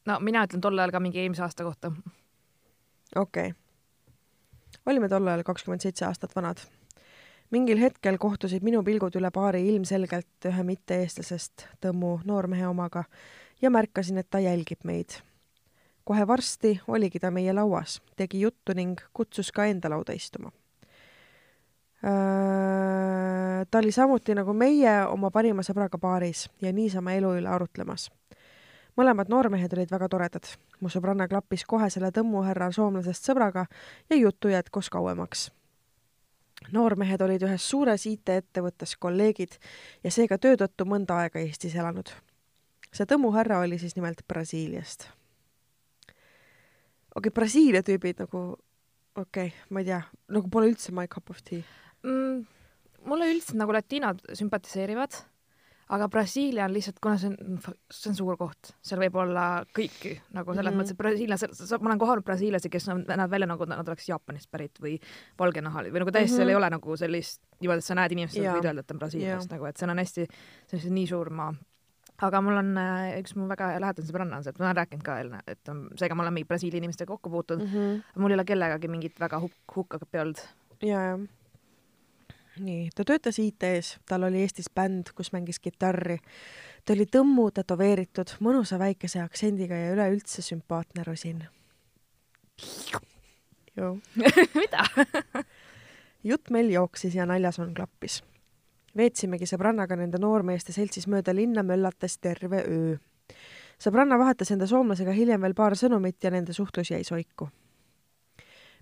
no mina ütlen tol ajal ka mingi eelmise aasta kohta. okei okay.. olime tol ajal kakskümmend seitse aastat vanad. Mingil hetkel kohtusid minu pilgud üle baari ilmselgelt ühe mitte-eestlasest Tõmmu noormehe omaga ja märkasin, et ta jälgib meid kohe varsti oligi ta meie lauas, tegi juttu ning kutsus ka enda lauda istuma. ta oli samuti nagu meie oma parima sõbraga baaris ja niisama elu üle arutlemas. mõlemad noormehed olid väga toredad. mu sõbranna klappis kohe selle tõmmuhärra soomlasest sõbraga ja juttu jätkus kauemaks. Noormehed olid ühes suures IT-ettevõttes kolleegid ja seega töö tõttu mõnda aega Eestis elanud. see tõmmuhärra oli siis nimelt Brasiiliast okei okay,, Brasiilia tüübid nagu, okei okay,, ma ei tea, nagu pole üldse my cup of tea. mm,. mulle üldiselt nagu latiinod sümpatiseerivad, aga Brasiilia on lihtsalt, kuna see on, see on suur koht, seal võib olla kõiki nagu selles mm Mhm. -hmm. mõttes, et Brasiilia, ma olen kohanud brasiillasi, kes on- näevad välja nagu nad oleks Jaapanist pärit või valgenahalised või nagu täiesti mm, -hmm. seal ei ole nagu sellist niimoodi, et sa näed inimest, Jaa. võid öelda, et ta on Brasiiliast nagu, et seal on hästi, see on see nii suur maa aga mul on äh, üks mu väga lähedane sõbranna on see, et ma olen rääkinud ka enne, et seega ma olen mingi Brasiilia inimestega kokku puutunud mm, -hmm. mul ei ole kellegagi mingit väga hukk, hukkapi olnud. ja, ja. nii, ta töötas IT-s, tal oli Eestis bänd, kus mängis kitarri. ta oli tõmmu tätoveeritud, mõnusa väikese aktsendiga ja üleüldse sümpaatne rosin. *laughs* mida? *laughs* jutt meil jooksis ja naljasoon klappis. veetsimegi sõbrannaga nende noormeeste seltsis mööda linna möllates terve öö. sõbranna vahetas enda soomlasega hiljem veel paar sõnumit ja nende suhtlus jäi soiku.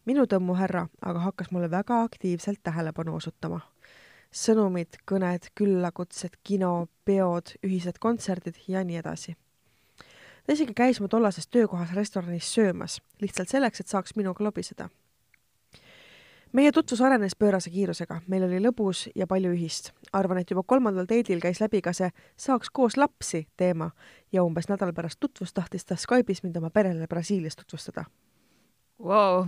Minu tõmmuhärra aga hakkas mulle väga aktiivselt tähelepanu osutama. sõnumid, kõned, küllakutsed, kino, peod, ühised kontserdid ja nii edasi. ta isegi käis mu tollases töökohas restoranis söömas, lihtsalt selleks, et saaks minuga lobiseda meie tutvus arenes pöörase kiirusega, meil oli lõbus ja palju ühist. arvan, et juba kolmandal teedil käis läbi ka see saaks koos lapsi teema ja umbes nädal pärast tutvust tahtis ta Skype'is mind oma perele Brasiilias tutvustada. Wow.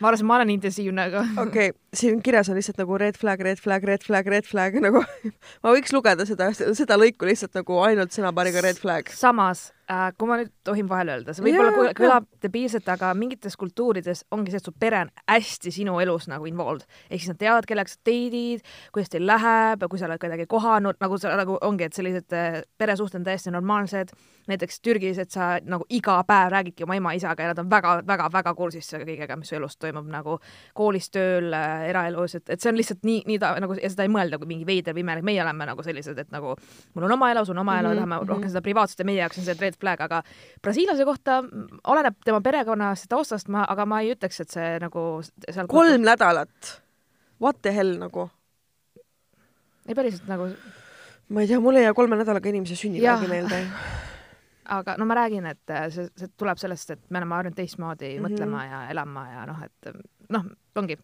ma arvasin, ma olen intensiivne, aga *laughs* okei okay,, siin kirjas on lihtsalt nagu red flag, red flag, red flag, red flag nagu *laughs* ma võiks lugeda seda, seda lõiku lihtsalt nagu ainult sõnapaariga red flag. samas äh,, kui ma nüüd tohin vahele öelda, see võib-olla kõlab debiilselt, aga mingites kultuurides ongi see, et su pere on hästi sinu elus nagu involved. ehk siis nad teavad, kellega sa date'id, kuidas teil läheb, kui sa oled kedagi kohanud, nagu sa nagu ongi, et sellised äh, peresuhted on täiesti normaalsed. näiteks Türgis, et sa nagu iga päev räägidki oma ema-isaga ja nad on väga-väga-väga kursis kõigega, mis su elus toimub nagu koolis, tööl, eraelus, et, et see on lihtsalt nii, nii ta nagu ja seda ei mõelda kui mingi veider või imelik, meie oleme nagu sellised, et nagu mul on oma elu, sul on oma elu Mhm, mm, -hmm. tahame mhm. rohkem seda privaatset ja meie jaoks on see red flag, aga brasiillase kohta oleneb tema perekonnast ja taustast, ma, aga ma ei ütleks, et see nagu seal kolm nädalat. What the hell nagu? ei päriselt nagu, ma ei tea, mul ei jää kolme nädalaga inimese sünnipäevagi meelde. Aga no ma räägin, et äh, see, see tuleb sellest, et me oleme harjunud teistmoodi mm. -hmm. mõtlema ja elama ja noh, et noh, ongi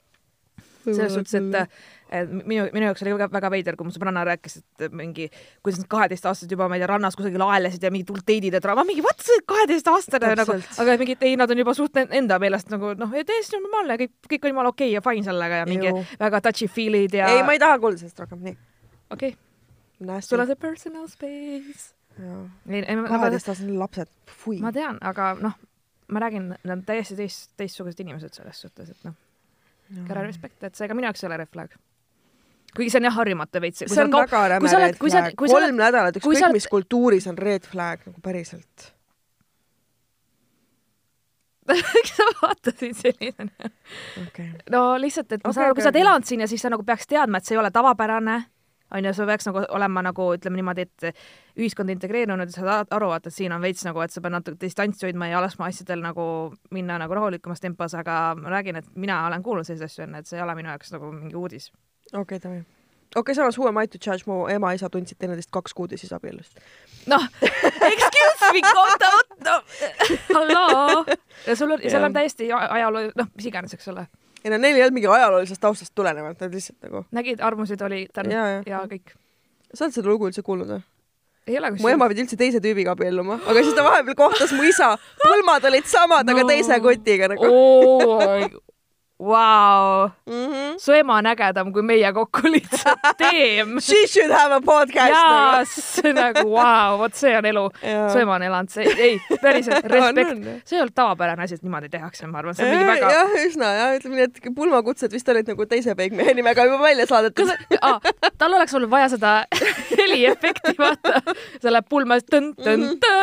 selles suhtes, et et minu, minu jaoks oli väga, väga veider, kui mu sõbranna rääkis, et mingi, kuidas nad kaheteistaastased juba, ma ei tea, rannas kusagil aelesid ja mingid hullud teidid tra-, ma mingi, sa oled kaheteistaastane nagu, aga mingi, ei, nad on juba suht en- enda meelest nagu noh, täiesti normaalne, kõik, kõik on jumala okei okay ja fine sellega ja mingi Ju. väga touchy-feel'id ja ei, ma ei taha kuulda sellest rohkem, nii. okei okay., sul on. see personal space. Kaheteistaastased lapsed, fui. ma tean, aga noh, ma räägin, nad on täiesti teist, teistsugused inimesed selles suhtes, et noh, kere respekt, et see ka minu jaoks ei ole red flag. kuigi see on jah harjumatu veits. see on väga räme kui red kui flag. kui kolm nädalat, kui ükskõik mis kultuuris on red flag nagu päriselt. *laughs* miks sa vaatasid sellisena? okei. no lihtsalt, et ma Okei, saan aru, kui okei, sa oled okei. elanud siin ja siis sa nagu peaks teadma, et see ei ole tavapärane, on ju, sa peaks nagu olema nagu ütleme niimoodi, et ühiskonda integreerunud ja saad aru, vaata, et siin on veits nagu, et sa pead natuke distantsi hoidma ja laskma asjadel nagu minna nagu rahulikumas tempos, aga ma räägin, et mina olen kuulnud selliseid asju enne, et see ei ole minu jaoks nagu mingi uudis. okei, davai. okei, samas who am I to judge, mu ema-isa tundsid teineteist kaks kuud ja siis abiellusid. noh, excuse me, oota, oota, halloo. ja sul on, seal on täiesti ajaloo, noh, mis iganes, eks ole. Ei no neil ei olnud mingi ajaloolisest taustast tulenevalt, nad lihtsalt nagu. nägid, armusid oli tänu ja, ja, ja. kõik. sa oled seda lugu üldse kuulnud või? ei ole mu ema pidi üldse teise tüübiga abielluma, aga siis ta vahepeal kohtas mu isa, pulmad olid samad no., aga teise kotiga nagu oo, vau. -hmm. su ema on ägedam kui meie kokku lihtsalt, *laughs* teem. She should have a podcast jaa, nagu. see nagu vau, vot see on elu. Su ema on elanud, see, ei, päriselt, respekt on.. see ei olnud tavapärane asi, et niimoodi tehakse, ma arvan, see on mingi väga jah, üsna jah, ütleme nii, et pulmakutsed vist olid nagu teise peigmehe nimega juba välja saadetud. tal oleks olnud vaja seda *laughs* heliefekti, vaata, see läheb pulma tõn-tõn-tõ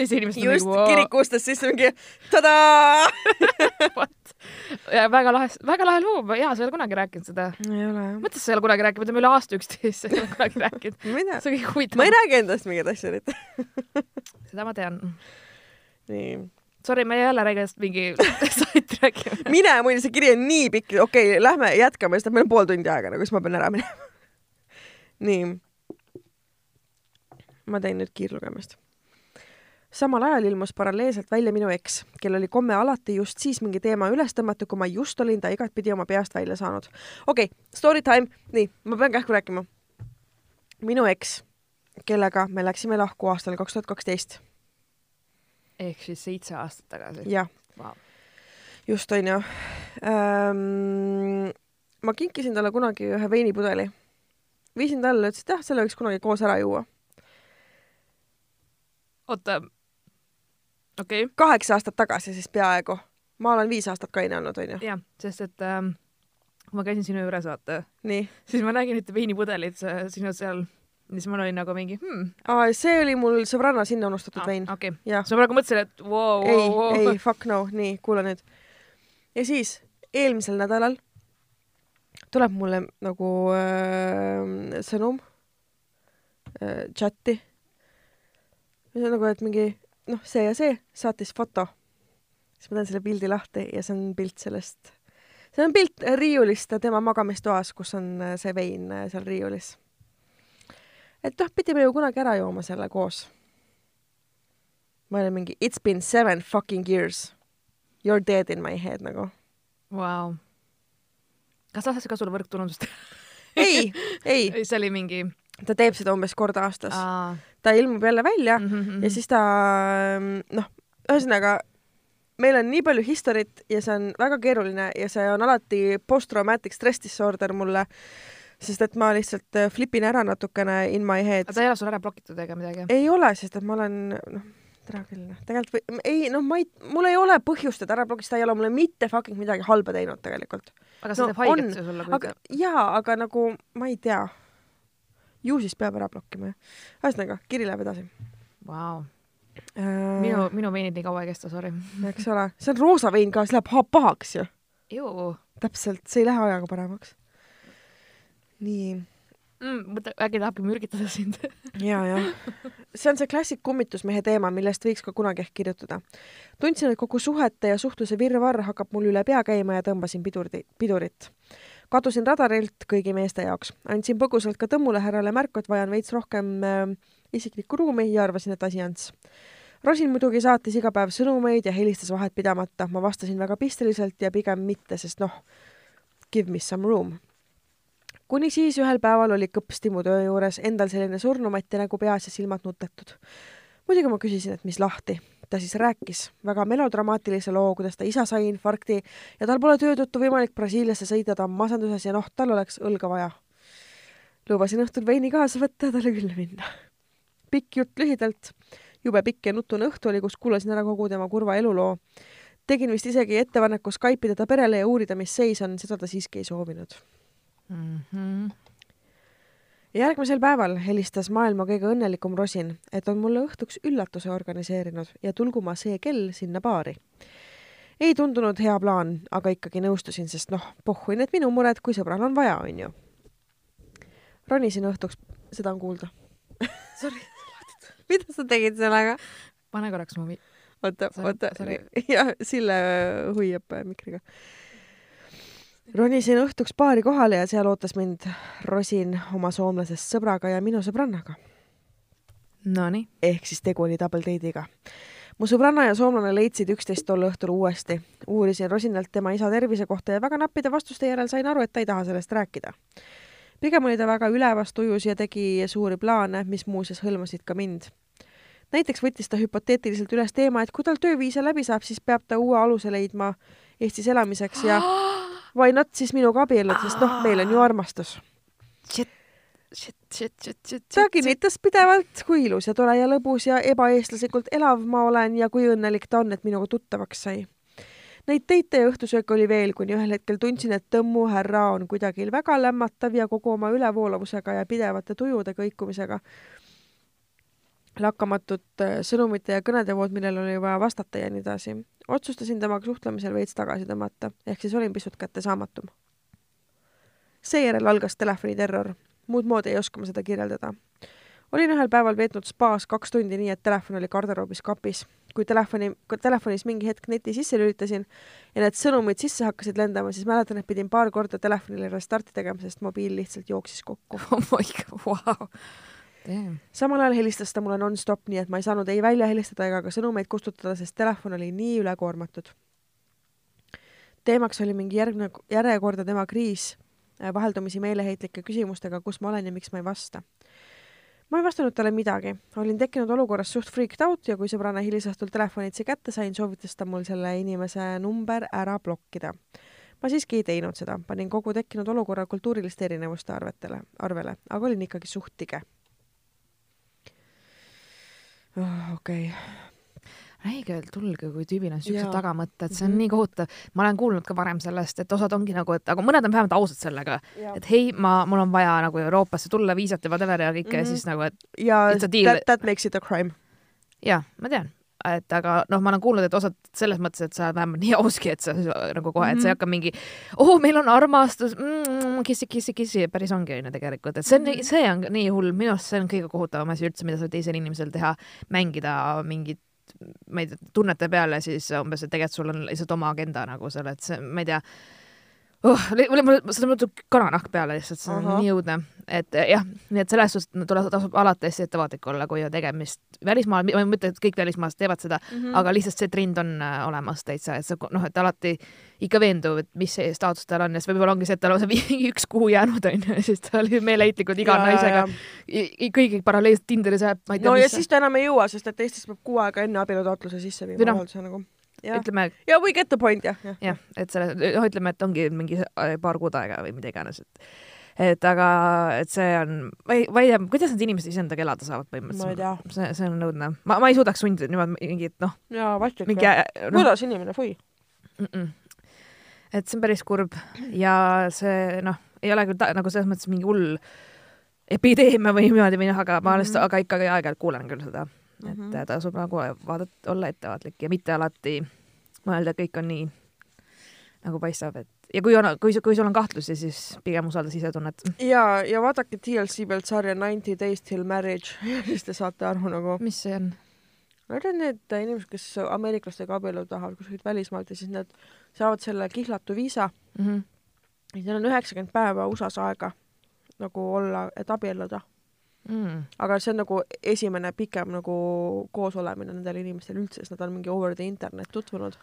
ja siis inimesed just on nagu kiriku ustest sisse mingi tadaa. *laughs* väga lahe, väga lahe lugu, jaa, sa ei ole kunagi rääkinud seda. ei ole jah. mõtlesin, sa ei ole kunagi rääkinud, me oleme üle aasta üksteist, *laughs* sa ei ole kunagi rääkinud. *laughs* see on kõik ma ei huvitav. räägi endast mingeid asju eriti. *laughs* seda ma tean. nii. Sorry, me jälle räägime mingi sait räägime. mine, muide see kiri on nii pikk, okei okay,, lähme jätkame, sest meil on pool tundi aega nagu, siis ma pean ära minema. nii. ma teen nüüd kiirlugemist. Samal ajal ilmus paralleelselt välja minu eks, kel oli komme alati just siis mingi teema üles tõmmata, kui ma just olin ta igatpidi oma peast välja saanud. okei okay,, story time, nii, ma pean kähku rääkima. minu eks, kellega me läksime lahku aastal kaks tuhat kaksteist, ehk siis seitse aastat tagasi. jah, Wow. just onju ähm,. ma kinkisin talle kunagi ühe veinipudeli, viisin talle, ütles, et jah, selle võiks kunagi koos ära juua. oota, okay., kaheksa aastat tagasi siis peaaegu. ma olen viis aastat kaine olnud, onju. jah, sest et ähm, ma käisin sinu juures, vaata, siis ma nägin ühte veinipudelit sa- sinu seal siis mul oli nagu mingi hmm,. see oli mul sõbranna sinna unustatud vein. okei, siis ma praegu mõtlesin, et vau, ei vau, ei vau. fuck no, nii, kuula nüüd. ja siis eelmisel nädalal tuleb mulle nagu äh, sõnum äh, chati. see on nagu, et mingi noh, see ja see saatis foto. siis ma teen selle pildi lahti ja see on pilt sellest, see on pilt riiulist tema magamistoas, kus on äh, see vein äh, seal riiulis. et noh, pidime ju kunagi ära jooma selle koos ma olin mingi it's been seven fucking years. You are dead in my head nagu. Vau. kas ta ka sulle võrkturundust ei, ei, *laughs* see oli mingi ta teeb seda umbes kord aastas. Ta ilmub jälle välja mhm, mhm. ja siis ta noh, ühesõnaga meil on nii palju history't ja see on väga keeruline ja see on alati post-traumatic stress disorder mulle, sest et ma lihtsalt äh, flipin ära natukene in my head. aga ta ei ole sul ära blokitud ega midagi? ei ole, sest et ma olen, noh, tere küll, noh, tegelikult või, ei, noh, ma ei, mul ei ole põhjust teda ära blokida, ta ei ole mulle mitte fucking midagi halba teinud tegelikult. aga see No teeb haiget sulle, jaa, aga nagu ma ei tea. Ju siis peab ära blokkima, jah. ühesõnaga, kiri läheb edasi Vau. äh, minu, minu veinid nii kaua ei kesta, sorry. eks ole, see on roosa vein ka, see läheb ha- pahaks ju. täpselt, see ei lähe ajaga paremaks. nii, mm,. mõtle, äkki tahabki mürgitada sind. ja, jah. see on see klassik kummitusmehe teema, millest võiks ka kunagi ehk kirjutada. tundsin, et kogu suhete ja suhtluse virvarr hakkab mul üle pea käima ja tõmbasin pidurdi, pidurit. Kadusin radarilt kõigi meeste jaoks, andsin põgusalt ka Tõmmule härrale märku, et vajan veits rohkem äh, isiklikku ruumi ja arvasin, et asi ants. Rosin muidugi saatis iga päev sõnumeid ja helistas vahet pidamata, ma vastasin väga pisteliselt ja pigem mitte, sest noh, give me some room kuni siis ühel päeval oli kõps Timmu töö juures endal selline surnumati nägu peas ja silmad nutetud. muidugi ma küsisin, et mis lahti. Ta siis rääkis väga melodramaatilise loo, kuidas ta isa sai infarkti ja tal pole töö tõttu võimalik Brasiiliasse sõita, ta on masenduses ja noh, tal oleks õlga vaja. lubasin õhtul veini kaasa võtta ja talle külla minna. pikk jutt lühidalt. jube pikk ja nutune õhtu oli, kus kuulasin ära kogu tema kurva eluloo. tegin vist isegi ettepaneku Skype ida ta perele ja uurida, mis seis on, seda ta siiski ei soovinud mm. -hmm. Järgmisel päeval helistas maailma kõige õnnelikum Rosin, et on mulle õhtuks üllatuse organiseerinud ja tulgu ma see kell sinna baari. ei tundunud hea plaan, aga ikkagi nõustusin, sest noh, pohhui need minu mured, kui sõbral on vaja, onju. ronisin õhtuks, seda on kuulda. Sorry. *laughs* mida sa tegid sellega? pane korraks mu vi- oota, oota *laughs* jah, Sille hoiab äh, mikriga. Ronisin õhtuks baari kohale ja seal ootas mind Rosin oma soomlasest sõbraga ja minu sõbrannaga. Nonii. ehk siis tegu oli double date'iga. mu sõbranna ja soomlane leidsid üksteist tol õhtul uuesti. uurisin Rosinalt tema isa tervise kohta ja väga nappide vastuste järel sain aru, et ta ei taha sellest rääkida. pigem oli ta väga ülevas tujus ja tegi suuri plaane, mis muuseas hõlmasid ka mind. näiteks võttis ta hüpoteetiliselt üles teema, et kui tal tööviisa läbi saab, siis peab ta uue aluse leidma Eestis elamiseks ja *gasps* why not siis minuga abielluda, sest noh, meil on ju armastus. Shit, shit, shit, shit, shit, ta kinnitas pidevalt, kui ilus ja tore ja lõbus ja ebaeestlaslikult elav ma olen ja kui õnnelik ta on, et minuga tuttavaks sai. Neid teite ja õhtusööke oli veel, kuni ühel hetkel tundsin, et Tõmmu härra on kuidagi väga lämmatav ja kogu oma ülevoolavusega ja pidevate tujude kõikumisega lakkamatut äh, sõnumite ja kõnede vood, millele oli vaja vastata ja nii edasi. otsustasin temaga suhtlemisel veits tagasi tõmmata, ehk siis olin pisut kättesaamatum. seejärel algas telefoniterror, muud moodi ei oska ma seda kirjeldada olin ühel päeval veetnud spaas kaks tundi nii, et telefon oli garderoobis kapis. kui telefoni, telefonis mingi hetk neti sisse lülitasin ja need sõnumid sisse hakkasid lendama, siis mäletan, et pidin paar korda telefonile restarti tegema, sest mobiil lihtsalt jooksis kokku. *laughs* oh my god, vau. Samal ajal helistas ta mulle nonstop, nii et ma ei saanud ei välja helistada ega ka sõnumeid kustutada, sest telefon oli nii ülekoormatud. teemaks oli mingi järgne, järjekordne tema kriis, äh, vaheldumisi meeleheitlike küsimustega, kus ma olen ja miks ma ei vasta ma ei vastanud talle midagi, olin tekkinud olukorras suht freaked out ja kui sõbranna hilisõhtul telefonitsi kätte sain, soovitas ta mul selle inimese number ära blokkida. ma siiski ei teinud seda, panin kogu tekkinud olukorra kultuuriliste erinevuste arvetele, arvele, aga olin ikkagi suht tige. Okei, räige tulge, kui tüübil on siuksed tagamõtted, see on Mhm. nii kohutav. ma olen kuulnud ka varem sellest, et osad ongi nagu, et aga mõned on vähemalt ausad sellega, et hei, ma, mul on vaja nagu Euroopasse tulla, viisat ja whatever ja kõike mm -hmm. ja Mhm. siis nagu, et ja that, that makes it a crime. jaa, ma tean, et aga noh, ma olen kuulnud, et osad selles mõttes, et sa oled vähemalt nii auski, et sa nagu kohe, et sa ei Mhm. hakka mingi, oo, meil on armastus mm,, kissi, kissi, kissi, päris ongi onju tegelikult, et see on Mhm. see on nii hull, minu arust see on kõige kohutavam asi üldse, mida saab teisel inimesel teha, mängida mingit ma ei tea, tunnete peale siis umbes, et tegelikult sul on lihtsalt oma agenda nagu seal, et see, ma ei tea oh,, mul, mul, seda mul tuleb kananahk peale lihtsalt, see on Ahah. nii õudne, et jah, nii et selles suhtes tuleb, tasub alati hästi ettevaatlik olla, kui on tegemist välismaal, ma ei mõtle, et kõik välismaalased teevad seda mm, -hmm. aga lihtsalt see trend on äh, olemas täitsa, et sa noh, et alati ikka veendub, et mis see staatus tal on ja siis võib-olla ongi see, et tal on see *laughs* üks kuu jäänud onju ja siis ta oli meeleheitlikult iga Ja, naisega kõigi paralleelselt Tinderis ajab, ma ei tea, no ja mis siis ta enam ei jõua, sest et Eestis peab kuu aega enne abielutaotluse sisse viima Või noh, avalduse nagu. Ütleme ja we get the point jah, jah. et selle, noh, ütleme, et ongi mingi äh, paar kuud aega või mida iganes, et et aga, et see on, ma ei, ma ei tea, kuidas need inimesed iseendaga elada saavad põhimõtteliselt. see, see on õudne. ma, ma ei suudaks sundida niimoodi mingit, noh, jaa, vastik mingi noh, kuidas inimene, fui. et see on päris kurb ja see noh, ei ole küll ta, nagu selles mõttes mingi hull epideemia või niimoodi või noh, aga ma mm, -hmm. aga ikkagi aeg-ajalt kuulen küll seda, mm Mhm. -hmm. tasub nagu vaadata, olla ettevaatlik ja mitte alati mõelda, et kõik on nii nagu paistab, et ja kui on, kui, kui sul on kahtlusi, siis pigem usalda sisetunnet. ja, ja vaadake TLC pealt sarja Ninety Days Till Marriage, *laughs* siis te saate aru nagu. mis see on? Need on need inimesed, kes ameeriklastega abielluda tahavad kuskilt välismaalt ja siis nad saavad selle kihlatu viisa Mm -hmm. ja neil on üheksakümmend päeva USA-s aega nagu olla, et abielluda. mm.. aga see on nagu esimene pikem nagu koosolemine nendel inimestel üldse, sest nad on mingi over the internet tutvunud.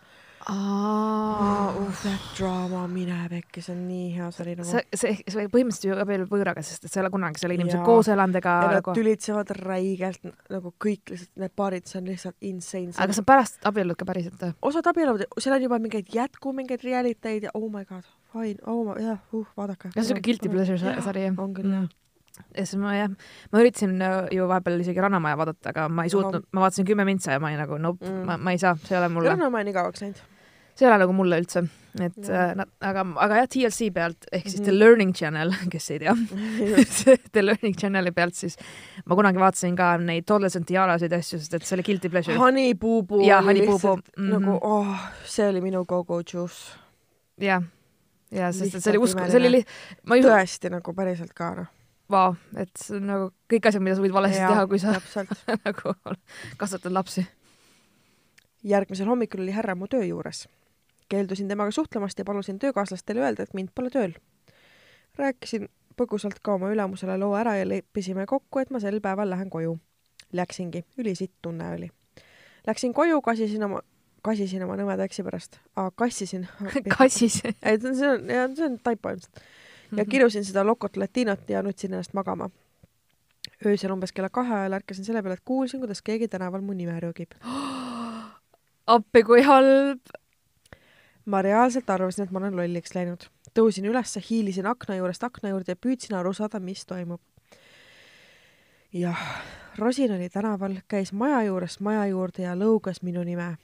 That drama, mine pekki, see on nii hea sari nagu. see, see, see põhimõtteliselt ju abiellub võõraga, sest et sa ei ole kunagi selle inimesega Jaa. koos elanud ega nad nagu, tülitsevad räigelt nagu kõik lihtsalt need paarid, see on lihtsalt insane. aga sa pärast abiellud ka päriselt või? osad abielluvad, seal on juba mingeid jätku, mingeid realiteid ja oh my god, fine, oh my, jah, uh, vaadake. see on siuke guilty pleasure sa- sari jah? on küll jah. Ja siis ma jah, ma üritasin äh, ju vahepeal isegi Rannamaja vaadata, aga ma ei suutnud, ma vaatasin kümme mintsa ja ma ei nagu nope Mm. mm., ma, ma ei saa, see ei ole mulle, Rannamäe on igavaks läinud. see ei ole nagu mulle üldse, et Jah. äh, aga, aga jah, TLC pealt ehk siis mm. The Mhm. Learning Channel, *laughs* kes ei tea *laughs* *laughs* The Learning Channeli pealt siis ma kunagi vaatasin ka neid Toddlers and Tiarasid asju, sest et see oli guilty pleasure. Honey Boo Boo Jaa, Honey Boo Boo. Mhm. nagu oh, see oli minu go-go juice. jah, ja sest et see oli usku, see oli li-, tõesti nagu päriselt ka noh. vau, et see on nagu kõik asjad, mida sa võid valesti Jaa, teha, kui sa *laughs* nagu kasvatad lapsi. järgmisel hommikul oli härra mu töö juures. keeldusin temaga suhtlemast ja palusin töökaaslastele öelda, et mind pole tööl. rääkisin põgusalt ka oma ülemusele loo ära ja leppisime kokku, et ma sel päeval lähen koju. Läksingi, ülisitt tunne oli. Läksin koju, kasisin oma, kasisin oma nõmeda eksi pärast, kassisin. *laughs* kassis. ei, see on, see on taipo ilmselt. Ja kirusin seda Lokot Latinot ja nutsin ennast magama. öösel umbes kella kahe ajal ärkasin selle peale, et kuulsin, kuidas keegi tänaval mu nime röögib. *gasps* appi, kui halb. ma reaalselt arvasin, et ma olen lolliks läinud. tõusin ülesse, hiilisin akna juurest akna juurde ja püüdsin aru saada, mis toimub. jah, Rosin oli tänaval, käis maja juurest maja juurde ja lõugas minu nime.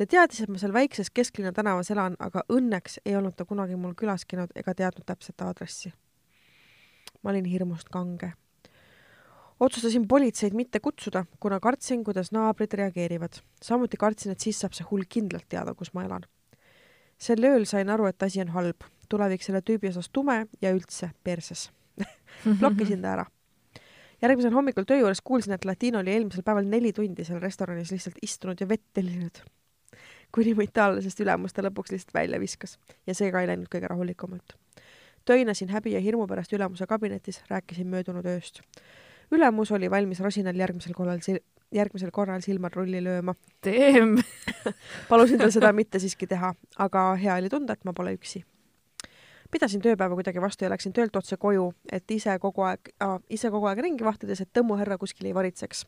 Ta teadis, et ma seal väikses kesklinna tänavas elan, aga õnneks ei olnud ta kunagi mul külas käinud ega teadnud täpset aadressi. ma olin hirmust kange. otsustasin politseid mitte kutsuda, kuna kartsin, kuidas naabrid reageerivad. samuti kartsin, et siis saab see hull kindlalt teada, kus ma elan sel ööl sain aru, et asi on halb, tulevik selle tüübi osas tume ja üldse perses. *laughs* blokkisin ta ära. järgmisel hommikul töö juures kuulsin, et Latino oli eelmisel päeval neli tundi seal restoranis lihtsalt istunud ja vett tellinud. Kuni itaallasest ülemus ta lõpuks lihtsalt välja viskas ja see ka ei läinud kõige rahulikumalt. töinasin häbi ja hirmu pärast ülemuse kabinetis, rääkisin möödunud ööst. ülemus oli valmis Rosinal järgmisel korral sil-, järgmisel korral silmad rulli lööma. Damn. palusin tal seda mitte siiski teha, aga hea oli tunda, et ma pole üksi. pidasin tööpäeva kuidagi vastu ja läksin töölt otse koju, et ise kogu aeg äh,, ise kogu aeg ringi vahtides, et tõmmuhärra kuskil ei varitseks.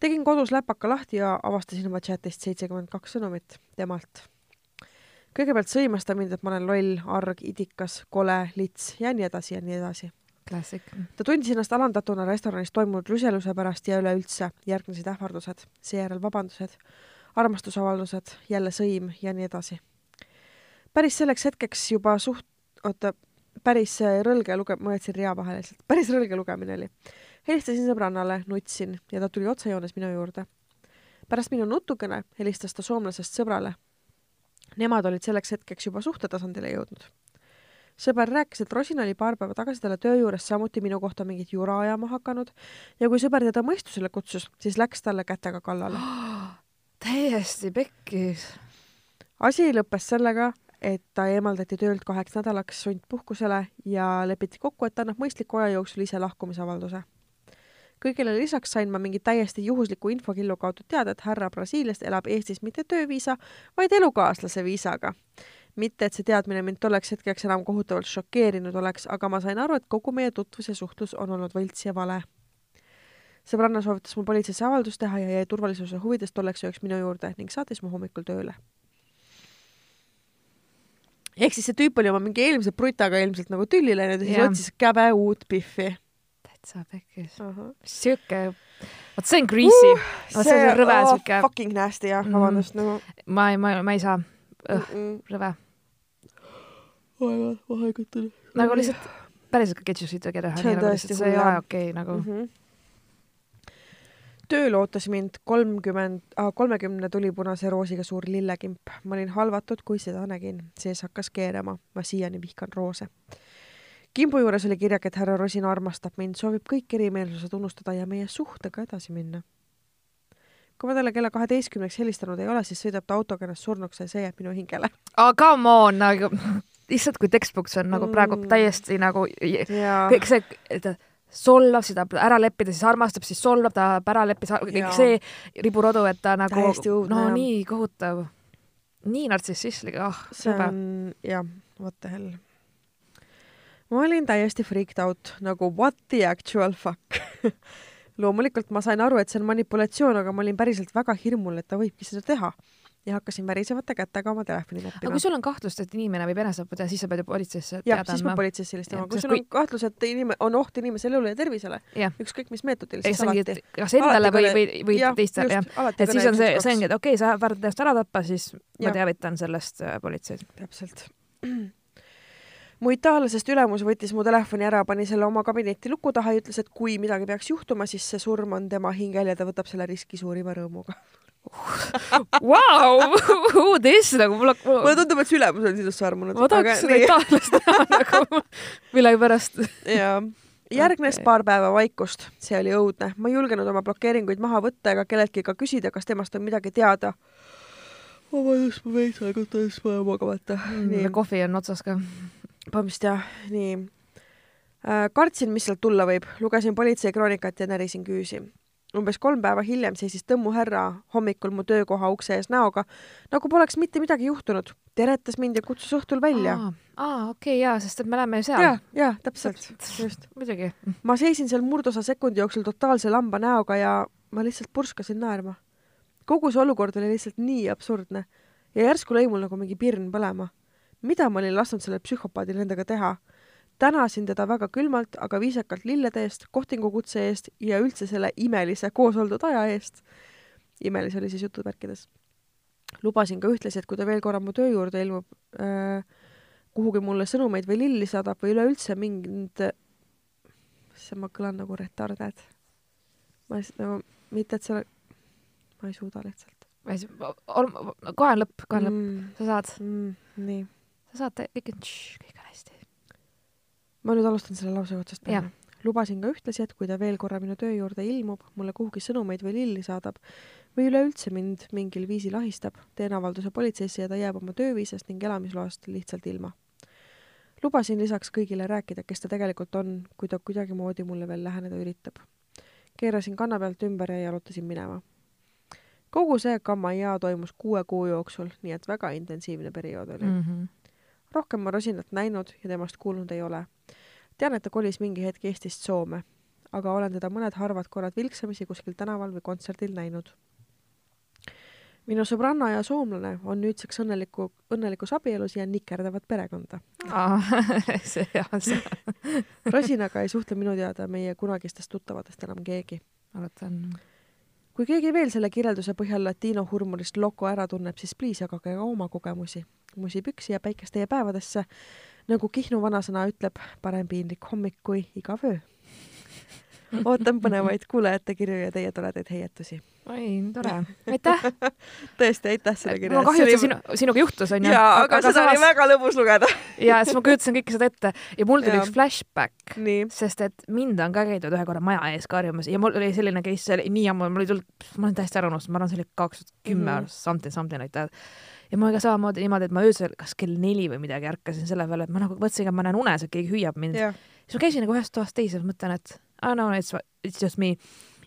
Tegin kodus läpaka lahti ja avastasin oma chatist seitsekümmend kaks sõnumit temalt. kõigepealt sõimas ta mind, et ma olen loll, arg, idikas, kole, lits ja nii edasi ja nii edasi. Classic. ta tundis ennast alandatuna restoranis toimunud luseluse pärast ja üleüldse järgnesid ähvardused, seejärel vabandused, armastusavaldused, jälle sõim ja nii edasi. päris selleks hetkeks juba suht, oota, päris äh, rõlge luge-, ma jätsin rea vahele lihtsalt, päris rõlge lugemine oli. Helistasin sõbrannale, nutsin ja ta tuli otsejoones minu juurde. pärast minu nutukõne helistas ta soomlasest sõbrale. Nemad olid selleks hetkeks juba suhtetasandile jõudnud sõber rääkis, et Rosin oli paar päeva tagasi talle töö juures samuti minu kohta mingit jura ajama hakanud ja kui sõber teda mõistusele kutsus, siis läks talle kätega kallale. *gasps* täiesti pekkis. asi lõppes sellega, et ta eemaldati töölt kaheks nädalaks sundpuhkusele ja lepiti kokku, et ta annab mõistliku aja jooksul ise lahkumisavalduse. Kõigele lisaks sain ma mingi täiesti juhusliku infokillu kaudu teada, et härra Brasiiliast elab Eestis mitte tööviisa, vaid elukaaslase viisaga mitte, et see teadmine mind tolleks hetkeks enam kohutavalt šokeerinud oleks, aga ma sain aru, et kogu meie tutvus ja suhtlus on olnud võlts ja vale. sõbranna soovitas mul politseisse avaldus teha ja jäi turvalisuse huvides tolleks ööks minu juurde ning saatis mu hommikul tööle. ehk siis see tüüp oli oma mingi eelmise brutaga ilmselt nagu tülli läinud ja siis Jah. otsis käbe uut Biffi. Täitsa pekkis. siuke, vot see on greasy uh,. vot see on rõve oh, siuke, fucking nasty jah Mm. mm., vabandust nagu ma ei, ma, ma ei saa, mm -mm. rõve. vaevalt vahekotul nagu lihtsalt päriselt get your shit together, See on nagu tõesti lihtsalt see ei hull, ole okei okay, nagu mm. -hmm. tööl ootas mind kolmkümmend, kolmekümne tulipunase roosiga suur lillekimp. ma olin halvatud, kui seda nägin. sees hakkas keerama. ma siiani vihkan roose. Kimbu juures oli kirjake, et härra Rosin armastab mind, soovib kõik erimeelsused unustada ja meie suhtega edasi minna. kui ma talle kella kaheteistkümneks helistanud ei ole, siis sõidab ta autoga ennast surnuks ja see jääb minu hingele. aga come on nagu, lihtsalt kui textbooks on nagu praegu Mm. täiesti nagu ja kõik see, ta solvab seda ära leppida, siis armastab, siis solvab, ta ära leppis, kõik see riburodu, et ta nagu no jah. nii kohutav, nii nartsissistlik, ah see sõbe. on jah, what the hell. Ma olin täiesti freaked out nagu what the actual fuck. *laughs* loomulikult ma sain aru, et see on manipulatsioon, aga ma olin päriselt väga hirmul, et ta võibki seda teha ja hakkasin värisevate kätega oma telefoni aga noppima kui. sul on kahtlust, et inimene võib enesetappa teha, siis sa pead ju politseisse teada siis ma andma. politseisse helistama, kui sul on kui- kahtlus, et inime-, on oht inimese elule ja tervisele, ükskõik mis meetodil, siis alati kas endale või, või, või teistele, jah. et siis on see, see ongi, et okei okay,, sa ähvardad ennast ära tappa, siis ma Jah. teavitan sellest äh, politseid. täpselt. Mu itaallasest ülemus võttis mu telefoni ära, pani selle oma kabinetti luku taha ja ütles, et kui midagi peaks juhtuma, siis see surm on tema hingel ja ta võtab selle riski suurima rõõmuga. *laughs* Vau, who this nagu mul mulle on, tundub, et see ülemus on sinusse armunud. ma tahaks seda itaallast näha *laughs* nagu millegipärast. jaa. järgnes okay. paar päeva vaikust, see oli õudne, ma ei julgenud oma blokeeringuid maha võtta ega kelleltki ka küsida, kas temast on midagi teada. vabandust, ma veits aega tõesti vaja magamata. nii, kohvi on otsas ka. Vabandust jah, nii äh,. kartsin, mis sealt tulla võib, lugesin politseikroonikat ja närisin küüsi. umbes kolm päeva hiljem seisis tõmmu härra hommikul mu töökoha ukse ees näoga, nagu poleks mitte midagi juhtunud. teretas mind ja kutsus õhtul välja. aa, okei okay,, jaa, sest et me oleme ju seal ja, ja täpselt, just. muidugi. ma seisin seal murdosa sekundi jooksul totaalse lamba näoga ja ma lihtsalt purskasin naerma. kogu see olukord oli lihtsalt nii absurdne ja järsku lõi mul nagu mingi pirn põlema. Mida ma olin lasknud sellel psühhopaadil endaga teha? tänasin teda väga külmalt, aga viisakalt lillede eest, kohtingukutse eest ja üldse selle imelise koos oldud aja eest. imelise oli siis jutumärkides. lubasin ka ühtlasi, et kui ta veel korra mu töö juurde ilmub äh,, kuhugi mulle sõnumeid või lilli saadab või üleüldse mind see ma kõlan nagu retarded. ma lihtsalt nagu, mitte et see, ma ei suuda lihtsalt. kohe on lõpp, kohe on lõpp, mm, sa saad, mm,. nii, sa saad, kõik on, kõik on hästi. ma nüüd alustan selle lause otsast peale. lubasin ka ühtlasi, et kui ta veel korra minu töö juurde ilmub, mulle kuhugi sõnumeid või lilli saadab või üleüldse mind mingil viisil ahistab, teen avalduse politseisse ja ta jääb oma tööviisast ning elamisloast lihtsalt ilma. lubasin lisaks kõigile rääkida, kes ta tegelikult on, kui ta kuidagimoodi mulle veel läheneda üritab. keerasin kanna pealt ümber ja jalutasin minema. kogu see kammaia toimus kuue kuu jooksul, nii et väga intensiivne periood oli mm.. -hmm. Rohkem ma Rosinat näinud ja temast kuulnud ei ole. tean, et ta kolis mingi hetk Eestist Soome, aga olen teda mõned harvad korrad vilksamisi kuskil tänaval või kontserdil näinud. minu sõbranna ja soomlane on nüüdseks õnneliku, õnnelikus abielus ja nikerdavad perekonda. *laughs* see, jah, see, Rosinaga ei suhtle minu teada meie kunagistest tuttavatest enam keegi. alati on. Kui keegi veel selle kirjelduse põhjal latino hurmurist loko ära tunneb, siis please jagage ka oma kogemusi. musipüksi ja päikest teie päevadesse, nagu Kihnu vanasõna ütleb, parem piinlik hommik kui igav öö. Ootan põnevaid kuulajate kirju ja teie toredaid heietusi. oi, tore. *laughs* aitäh. tõesti, aitäh selle kirja mul on kahju, et see sinu, sinuga juhtus, onju. jaa, aga seda oli väga lõbus lugeda. *laughs* ja siis ma kujutasin kõike seda ette ja mul tuli Jaa. üks flashback, sest et mind on ka käidud ühe korra maja ees karjumas ja mul oli selline case, see oli nii ammu, mul ei tulnud, ma olen täiesti ära unustanud, ma arvan, see oli kaks tuhat kümme Mhm. aastat, something, something like that. ja mul ka samamoodi niimoodi, et ma öösel kas kell neli või midagi ärkasin selle peale, et ma nagu mõtlesin, et ma näen unes, et keegi hüüab mind. siis ma käisin nagu ühest toast teise, mõtlen, et ah, no it's, it's just me.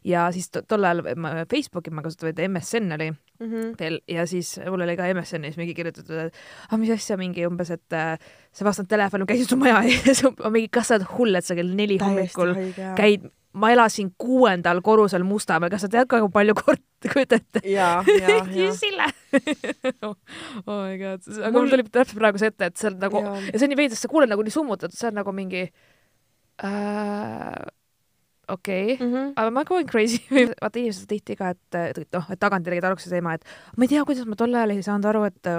ja siis to- tol ajal ma Facebooki ma kasutasin, MSN oli Mhm. veel ja siis mul oli ka MSN-is mingi kirjutatud, et ah, mis asja mingi umbes, et äh, sa vastad telefoni, käisid su maja ees, *laughs* mingi, kas sa oled hull, et sa kell neli hommikul käid ma elasin kuuendal korrusel Mustamäel, kas sa tead ka, kui palju korte *laughs* kujutad ette? *laughs* Sille oh my god, aga Mul- tuli täpselt praegu see ette, et see on nagu ja see on nii veidi, sa kuuled nagu nii summutatud, see on nagu mingi äh, okei okay., Mhm. aga ma going crazy. *laughs* vaata inimesed tihti ka, et noh, et tagantjärgi tarkus see teema, et ma ei tea, kuidas ma tol ajal ei saanud aru, et,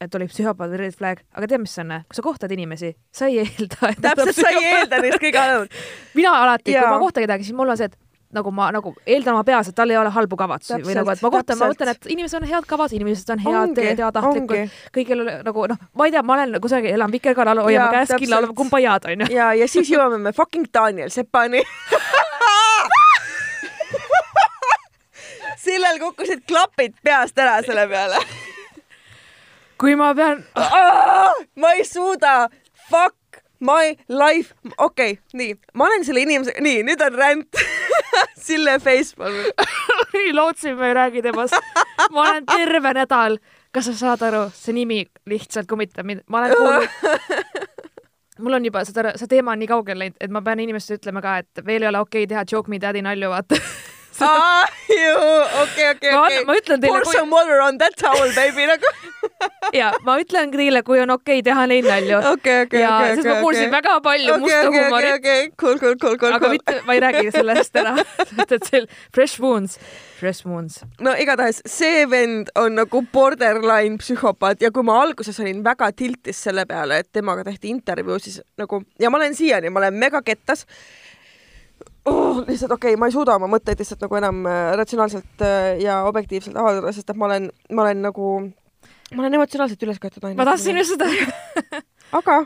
et oli psühhopaat red flag, aga tead, mis see on, kui sa kohtad inimesi, sa ei eelda, täpselt, sa ei eelda neist kõige halvemat. *laughs* mina alati, kui ma kohtan kedagi, siis mul on see, et nagu ma nagu eeldan oma peas, et tal ei ole halbu kavatsusi või nagu, et ma kohtan, ma mõtlen, et inimesed on head kavad, inimesed on head, ongi., kõigil on nagu noh, ma ei tea, ma olen kusagil, elan Vikerkaarel, hoiame Jaa, käest kinni, oleme kumbajad, onju. ja, ja siis jõuame me fucking Daniel Sepani. *laughs* Sillel kukkusid klapid peast ära selle peale. kui ma pean, ma ei suuda, fuck my life, okei okay,, nii, ma olen selle inimesega, nii, nüüd on ränd *laughs* Sille Facepalm. lootsin, ma ei räägi temast. ma olen terve nädal, kas sa saad aru, see nimi lihtsalt kummitab mind, ma olen kuulnud *laughs* mul on juba seda, see teema on nii kaugele läinud, et ma pean inimestele ütlema ka, et veel ei ole okei okay teha joke me daddy nalju, vaata. okei, okei, ma okei. ma ütlen teile, Pour kui some water on that towel, baby, nagu. *laughs* ja ma ütlen teile, kui on okei okay teha neid nalju. okei, okei, ja okei, sest ma kuulsin väga palju musta huumorit, okei, cool, cool, cool, cool, aga cool. mitte, ma ei räägi sellest ära, sest et see fresh wounds, fresh wounds. no igatahes see vend on nagu borderline psühhopaat ja kui ma alguses olin väga tiltis selle peale, et temaga tehti intervjuu, siis nagu ja ma olen siiani, ma olen mega kettas oh,. lihtsalt okei okay,, ma ei suuda oma mõtteid lihtsalt nagu enam äh, ratsionaalselt äh, ja objektiivselt avaldada, sest et ma olen, ma olen nagu, ma olen emotsionaalselt üles köetud ma tahtsin just seda. *laughs* aga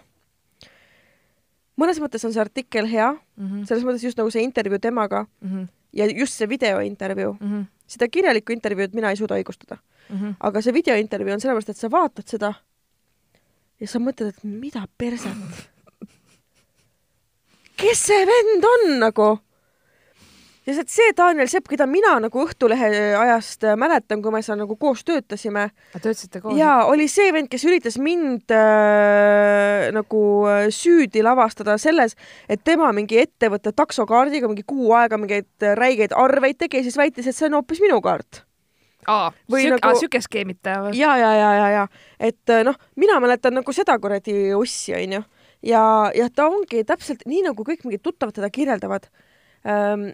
mõnes mõttes on see artikkel hea, Mhm, selles mõttes just nagu see intervjuu temaga ja just see videointervjuu, mhm, seda kirjalikku intervjuud mina ei suuda õigustada. aga see videointervjuu on sellepärast, et sa vaatad seda ja sa mõtled, et mida perset. *laughs* kes see vend on nagu? Ja see- see Daniel Sepp, keda mina nagu Õhtulehe ajast äh, mäletan, kui me seal nagu koos töötasime töötasite koos? ja oli see vend, kes üritas mind äh, nagu äh, süüdi lavastada selles, et tema mingi ettevõtte taksokaardiga mingi kuu aega mingeid äh, räigeid arveid tegi ja siis väitis, et see on hoopis minu kaart aa, Või siuke nagu-, siuke skeemitaja või? ja, ja, ja, ja, ja et äh, noh, mina mäletan nagu seda kuradi ussi onju ja, ja ta ongi täpselt nii nagu kõik mingid tuttavad teda kirjeldavad ähm,.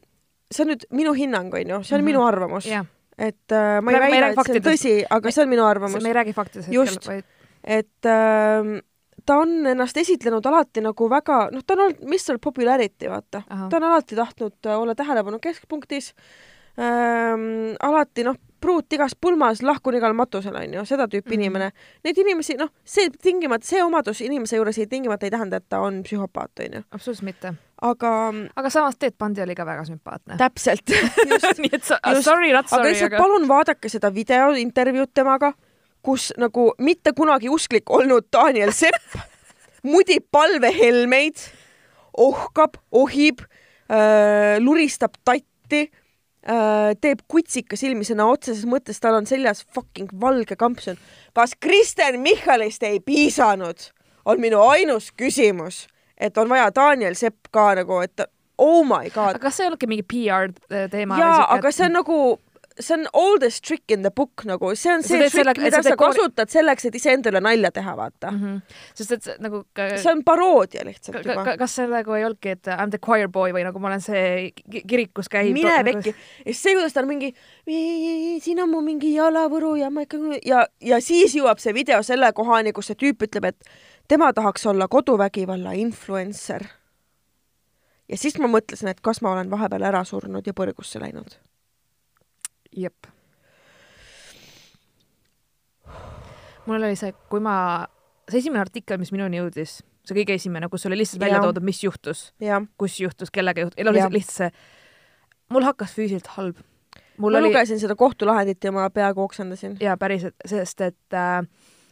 See on nüüd minu hinnang onju, see on mm. -hmm. minu arvamus, jah, et äh, ma ei Me- väida, et see on tõsi, aga see on minu arvamus me ei räägi faktidest hetkel, vaid et äh, ta on ennast esitlenud alati nagu väga, noh, ta on olnud Mr Popularity, vaata. Ta on alati tahtnud äh, olla tähelepanu keskpunktis ähm,. alati noh, pruut igas pulmas, lahkun igal matusel, onju, seda tüüpi mm. -hmm. inimene. Neid inimesi, noh, see tingimata, see omadus inimese juures ei tingimata ei tähenda, et ta on psühhopaat, onju. absoluutselt mitte. Aga aga samas Ted Bundy oli ka väga sümpaatne. täpselt, *laughs* nii et sa, Just. sorry, not aga sorry, lihtsalt aga palun vaadake seda videointervjuud temaga, kus nagu mitte kunagi usklik olnud Daniel Sepp *laughs* mudib palvehelmeid, ohkab, ohib äh,, luristab tatti äh,, teeb kutsika silmi sõna otseses mõttes, tal on seljas fucking valge kampsun. kas Kristen Michalist ei piisanud, on minu ainus küsimus, et on vaja Daniel Sepp ka nagu, et oh my god aga. kas see ei olnudki mingi PR teema? jaa, aga see on nagu, see on oldest trick in the book nagu, see on see selle- mida sa sa koori- kasutad selleks, et iseendale nalja teha, vaata. mm. -hmm. sest et nagu ka, see on paroodia lihtsalt ka, juba ka,. kas see nagu ei olnudki, et I m the choir boy või nagu ma olen see ki- kirikus käib. mine pekki. ja siis see, kuidas ta on mingi, siin on mu mingi jalavõru ja ma ikka ja, ja siis jõuab see video selle kohani, kus see tüüp ütleb, et tema tahaks olla koduvägivalla influencer. ja siis ma mõtlesin, et kas ma olen vahepeal ära surnud ja põrgusse läinud. jep. mul oli see, kui ma, see esimene artikkel, mis minuni jõudis, see kõige esimene, kus oli lihtsalt välja toodud, mis juhtus, kus juhtus, kellega juhtus, oli Jah. lihtsalt see, mul hakkas füüsiliselt halb. ma oli, lugesin seda kohtulahendit ja ma peaaegu oksendasin. jaa, päriselt, sest et äh,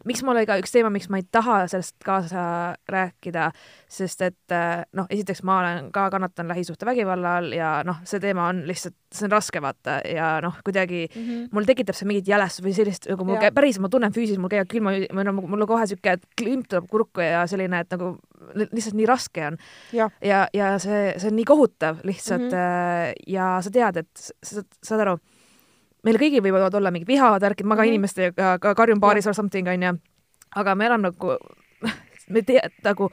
miks mul oli ka üks teema, miks ma ei taha sellest kaasa rääkida, sest et äh, noh, esiteks ma olen ka kannatan lähisuhtevägivalla all ja noh, see teema on lihtsalt, see on raske vaata ja noh, kuidagi mm. -hmm. mul tekitab see mingit jälestust või sellist nagu mul käib, päriselt ma tunnen füüsiliselt, mul käivad külma, või noh, mul on kohe siuke, et klimp tuleb kurku ja selline, et nagu li- lihtsalt nii raske on. jah, ja, ja see, see on nii kohutav lihtsalt mm. -hmm. ja sa tead, et sa saad aru, meil kõigil võivad olla mingid vihad, värgid, ma ka mm. -hmm. inimestega ka karjun baaris or something onju, aga me oleme nagu, *laughs* me te-, nagu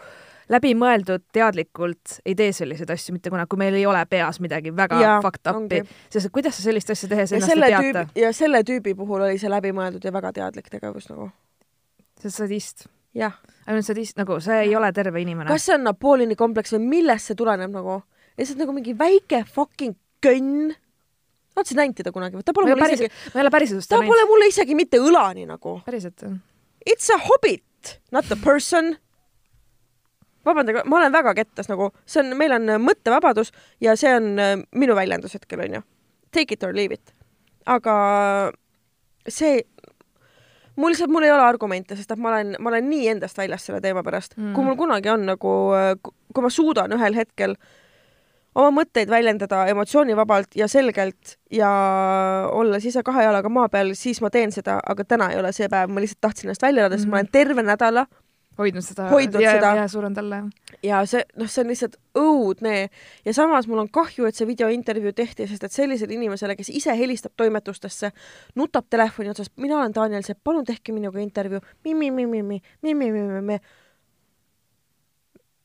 läbimõeldud teadlikult ei tee selliseid asju mitte kunagi, kui meil ei ole peas midagi väga Jaa, fucked up'i sest kuidas sa sellist asja tehes ja ennast ei selle teata ja selle tüübi puhul oli see läbimõeldud ja väga teadlik tegevus nagu. see on sadist. ainult sadist, nagu see ei ole terve inimene. kas see on Napoleoni kompleks või millest see tuleneb nagu? lihtsalt nagu mingi väike fucking könn. Oled sa näinud teda kunagi ta pole ma mulle päriselt isegi,, ma ei ole päriselt ta seda pole mulle isegi mitte õlani nagu. päriselt. It's a hobbit, not a person. vabandage, ma olen väga kettas nagu, see on, meil on mõttevabadus ja see on äh, minu väljendus hetkel onju. Take it or leave it. aga see, mul lihtsalt, mul ei ole argumente, sest et ma olen, ma olen nii endast väljas selle teema pärast mm.. kui mul kunagi on nagu, kui ma suudan ühel hetkel oma mõtteid väljendada emotsioonivabalt ja selgelt ja olles ise kahe jalaga maa peal, siis ma teen seda, aga täna ei ole see päev, ma lihtsalt tahtsin ennast välja elada, sest ma olen terve nädala hoidnud seda. Hoidnud ja, seda. ja surunud alla jah. ja see, noh, see on lihtsalt õudne ja samas mul on kahju, et see videointervjuu tehti, sest et sellisele inimesele, kes ise helistab toimetustesse, nutab telefoni otsas, mina olen Daniel Sepp, palun tehke minuga intervjuu mi,, mi-mi-mi-mi-mi, mi-mi-mi-mi-mi,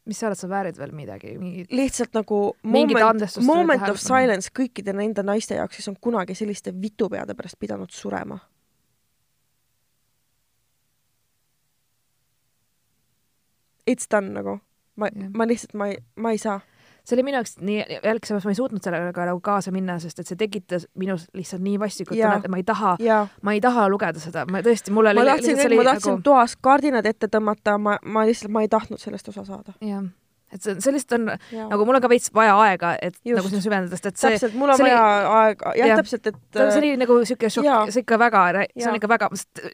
mis sa arvad, sa väärid veel midagi, mingi lihtsalt nagu moment, moment of tähelepanu. silence kõikide nende naiste jaoks, kes on kunagi selliste vitupeade pärast pidanud surema. It's done nagu, ma Jah., ma lihtsalt, ma ei, ma ei saa. See oli minu jaoks nii jälgsamas, ma ei suutnud sellega nagu kaasa minna, sest et see tekitas minus lihtsalt nii vastikut tunnet, et ma ei taha, ma ei taha lugeda seda, ma tõesti, mul oli ma tahtsin ma tahtsin nagu... toas kardinad ette tõmmata, ma, ma lihtsalt, ma ei tahtnud sellest osa saada. jah, et see, see lihtsalt on nagu mul on ka veits vaja aega, et Just. nagu sinna süveneda, sest et see täpselt, mul on see oli- vaja aega, jah ja., täpselt, et see oli nagu siuke šokk see ikka väga, see on ikka väga,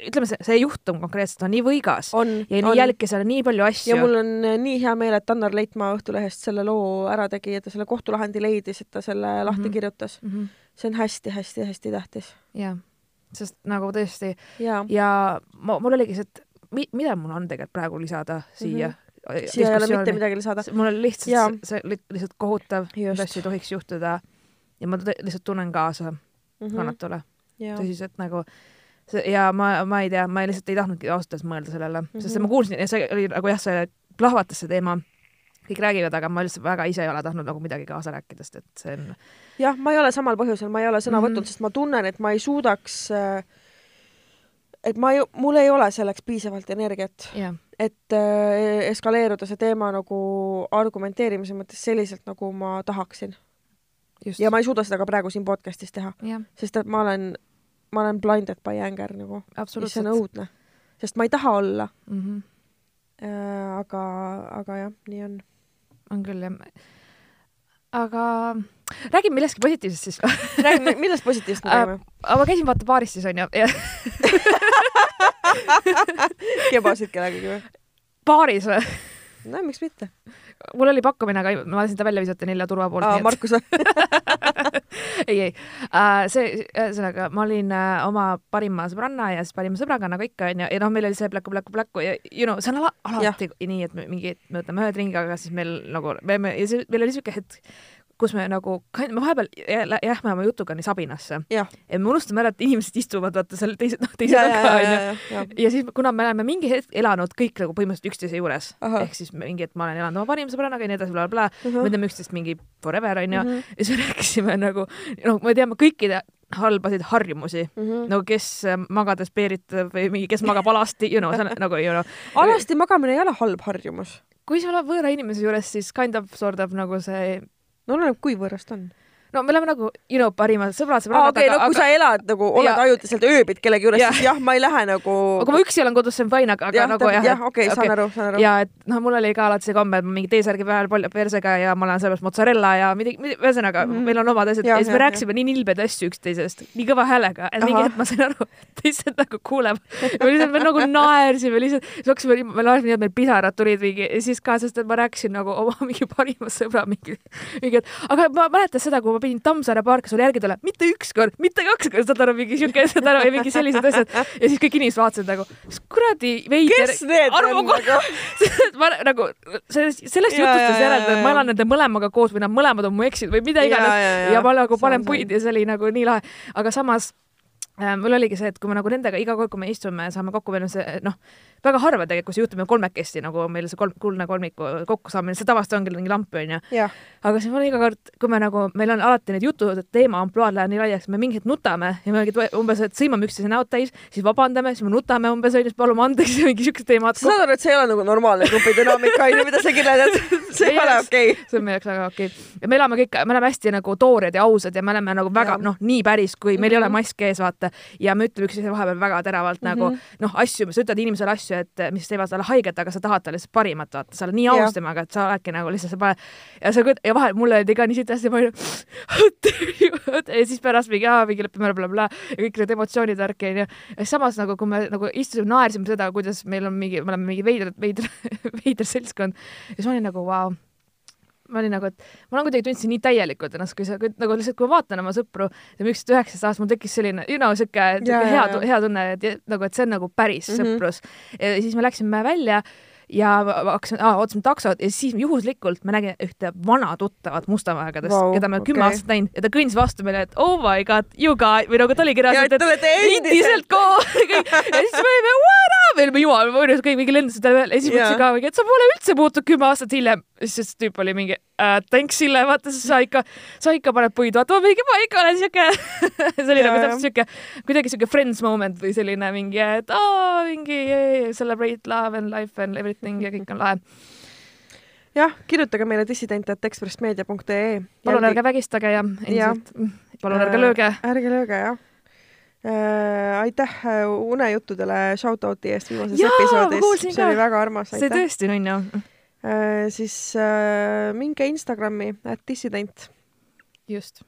ütleme, see, see juhtum konkreetselt on nii võigas on, ja nii on jälgis seal nii palju asju ja mul on äh, nii hea meel, et Annar Leitmaa Õhtulehest selle loo ära tegi ja ta selle kohtulahendi leidis, et ta selle mm -hmm. lahti kirjutas. mm. -hmm. see on hästi-hästi-hästi tähtis. jah, sest nagu tõesti jaa, ja ma, mul oligi see, et mi, mida mul on tegelikult praegu lisada siia mm. -hmm. Mhm. siia ei ole mitte midagi lisada. mul on lihtsalt Jaa. see, see li- lihtsalt kohutav, need asju ei tohiks juhtuda ja ma lihtsalt tunnen kaasa mm. kannatule jaa, tõsiselt nagu see ja ma, ma ei tea, ma lihtsalt ei tahtnudki ausalt öeldes mõelda sellele mm, -hmm. sest ma kuulsin ja see oli nagu jah, see plahvatas see teema, kõik räägivad, aga ma lihtsalt väga ise ei ole tahtnud nagu midagi kaasa rääkida, sest et see on jah, ma ei ole samal põhjusel, ma ei ole sõna Mhm. võtnud, sest ma tunnen, et ma ei suudaks, et ma ei, mul ei ole selleks piisavalt energiat, jah, et äh, eskaleeruda see teema nagu argumenteerimise mõttes selliselt, nagu ma tahaksin. ja ma ei suuda seda ka praegu siin podcast'is teha, sest et ma olen, ma olen blinded by anger nagu, mis on õudne. sest ma ei taha olla mm. -hmm. äh,, aga, aga jah, nii on. on küll jah. aga räägime millestki positiivsest siis räägime, millest positiivset me *laughs* Äh, räägime? aga ma käisin vaata baaris siis onju ja *laughs* *laughs* kebasid kellegagi või? baaris või? no miks mitte. mul oli pakkumine, aga ma lasin ta välja visata nelja turva poolt. aa, Markus või? *laughs* ei, ei uh,, see, ühesõnaga ma olin uh, oma parima sõbranna ja siis parima sõbraga nagu ikka onju ja noh, meil oli see pläku, pläku, pläku ja you know, see on ala, alati ja. nii, et me mingi, me võtame ühe tringi, aga siis meil nagu, me, me, ja see, meil oli siuke hetk, kus me nagu, me vahepeal jä- lähme oma jutuga nii sabinasse ja me unustame ära, et inimesed istuvad vaata seal teise, noh teise taga onju. ja, siis, kuna me oleme mingi hetk elanud kõik nagu põhimõtteliselt üksteise juures, ehk siis mingi, et ma olen elanud oma parima sõbrannaga ja nii edasi, blablabla, Mhm. me teame üksteist mingi forever onju Mhm. ja siis me rääkisime nagu, noh, me teame kõikide halbasid harjumusi, Mhm. nagu kes äh, magades peeritab või mingi, kes magab alasti, you know, see on *laughs* nagu you know. alasti magamine ei ole halb harjumus. kui sa oled võõra inimese juures, siis kind of sort of nagu see, no oleneb, kui võõras ta on. No me oleme nagu, you know, parimad sõbrad, aa sõbrannad okei, no kui sa elad nagu, oled Ja- ajutiselt ööbid kellegi juures, Jah. siis jah, ma ei lähe nagu aga ma üksi olen kodus, see on fine, aga, aga jah, nagu jah, jah, okei, saan aru, saan aru. ja et noh, mul oli ka alati see komme, et ma mingi T-särgi peal palju persega ja ma olen sellepärast mozzarella ja midagi, ühesõnaga mm. -hmm. meil on omad asjad Jah, ja siis me rääkisime nii nilbeid asju üksteisest, nii kõva häälega, et mingi hetk ma sain aru, et teised nagu kuulevad. me lihtsalt me nagu naersime lihtsalt, siis hakkasime, me naersime nii, et meil pisarad tulid mingi ja siis ka, sest et ma rääkisin nagu oma *laughs* mingi parima sõbra mingi, mingi, et aga ma mäletan seda, kui ma pidin Tammsaare parki sulle järgi tulema, mitte ükskord, mitte kaks korda, saad aru, mingi siuke, saad aru, ja mingi sellised asjad ja siis kõik inimesed vaatasid nagu, mis kuradi veider. kes need on nagu? *laughs* ma nagu sellest, sellest jutust ja, et ma elan nende mõlemaga koos või nad mõlemad on mu eksid või mida iganes Ja, ja, ja. ja ma nagu panen puid ja see oli nagu nii lahe, aga samas mul oligi see, et kui me nagu nendega iga kord, kui me istume, saame kokku, meil on see noh, väga harva tegelikult, kui see juhtub, me kolmekesti nagu meil see kolm, kuldne kolmiku kokkusaamine, see tavaliselt ongi mingi lamp onju. aga siis mul iga kord, kui me nagu, meil on alati need jutud, et teema ampluaad lähevad nii laiaks, me mingi hetk nutame ja me mingi umbes, et sõimame üksteise näod täis, siis vabandame, siis me nutame umbes onju, siis palume andeks ja *laughs* mingi siuksed teemad. sa saad aru, et see ei ole nagu normaalne grupidünaamika onju, mida sa kirjeldad, *laughs* see ei ole okei okay.. see on meie jaoks väga okei okay.. ja me elame kõik, me oleme hästi nagu toored ja ausad ja me oleme nagu väga noh, nii päris, kui meil ei ole Mhm. maski ees, vaata. Ja me ütleme üksteise vahepeal väga teravalt mm -hmm. nagu noh, asju, sa ütled inimesele asju, et mis teevad talle haiget, aga sa tahad talle lihtsalt parimat, vaata, sa oled nii aus temaga, et sa oledki nagu lihtsalt sa paned ja sa kujut- ja vahel mulle öeldi ka nii siit hästi palju ja siis pärast mingi, mingi lepime ära blablabla ja kõik need emotsioonid värki onju. ja samas nagu, kui me nagu istusime, naersime seda, kuidas meil on mingi, me oleme mingi veider, veider, *laughs* veider seltskond ja siis ma olin nagu vau wow. Ma olin nagu, et ma olen kuidagi tundsin nii täielikult ennast, kui sa nagu lihtsalt, kui ma vaatan oma sõpru, ütleme üksteist üheksateist aastat, mul tekkis selline, you know, siuke Jaa, hea hea tunne, et nagu, et see on nagu päris mm. -hmm. sõprus. ja siis me läksime välja ja ma hakkasin, ootasime taksot ja siis juhuslikult ma nägin ühte vana tuttavat Mustamäegadest Vau, wow,, keda ma kümme okei. aastat näinud ja ta kõndis vastu meile, et oh my god, you guys või nagu ta *laughs* ja reaalselt, et endiselt endiselt koos ja siis me olime what up, me jumal, me olime kõik mingi lendasid talle peale ja siis Jaa. mõtlesin ka mingi, et sa pole üldse muutunud kümme aastat hiljem. siis see tüüp oli mingi uh, thanks Sille, vaata sa ikka, sa ikka paned puid, vaata ma mingi, ma ikka olen siuke *laughs* see oli Jaa, nagu täpselt siuke, kuidagi siuke friends moment või selline mingi, et aa mingi yeah, celebrate love and life and everything ja kõik on lahe. jah, kirjutage meile dissident.ekspressmeedia.ee. palun ärge vägistage ja endiselt, palun ärge lööge. ärge lööge, jah äh,. aitäh äh, unejuttudele shout-out'i eest viimases Jaa, episoodis, see ka. oli väga armas, see tõesti nunnu. Äh, siis äh, minge Instagrami, at dissident. just.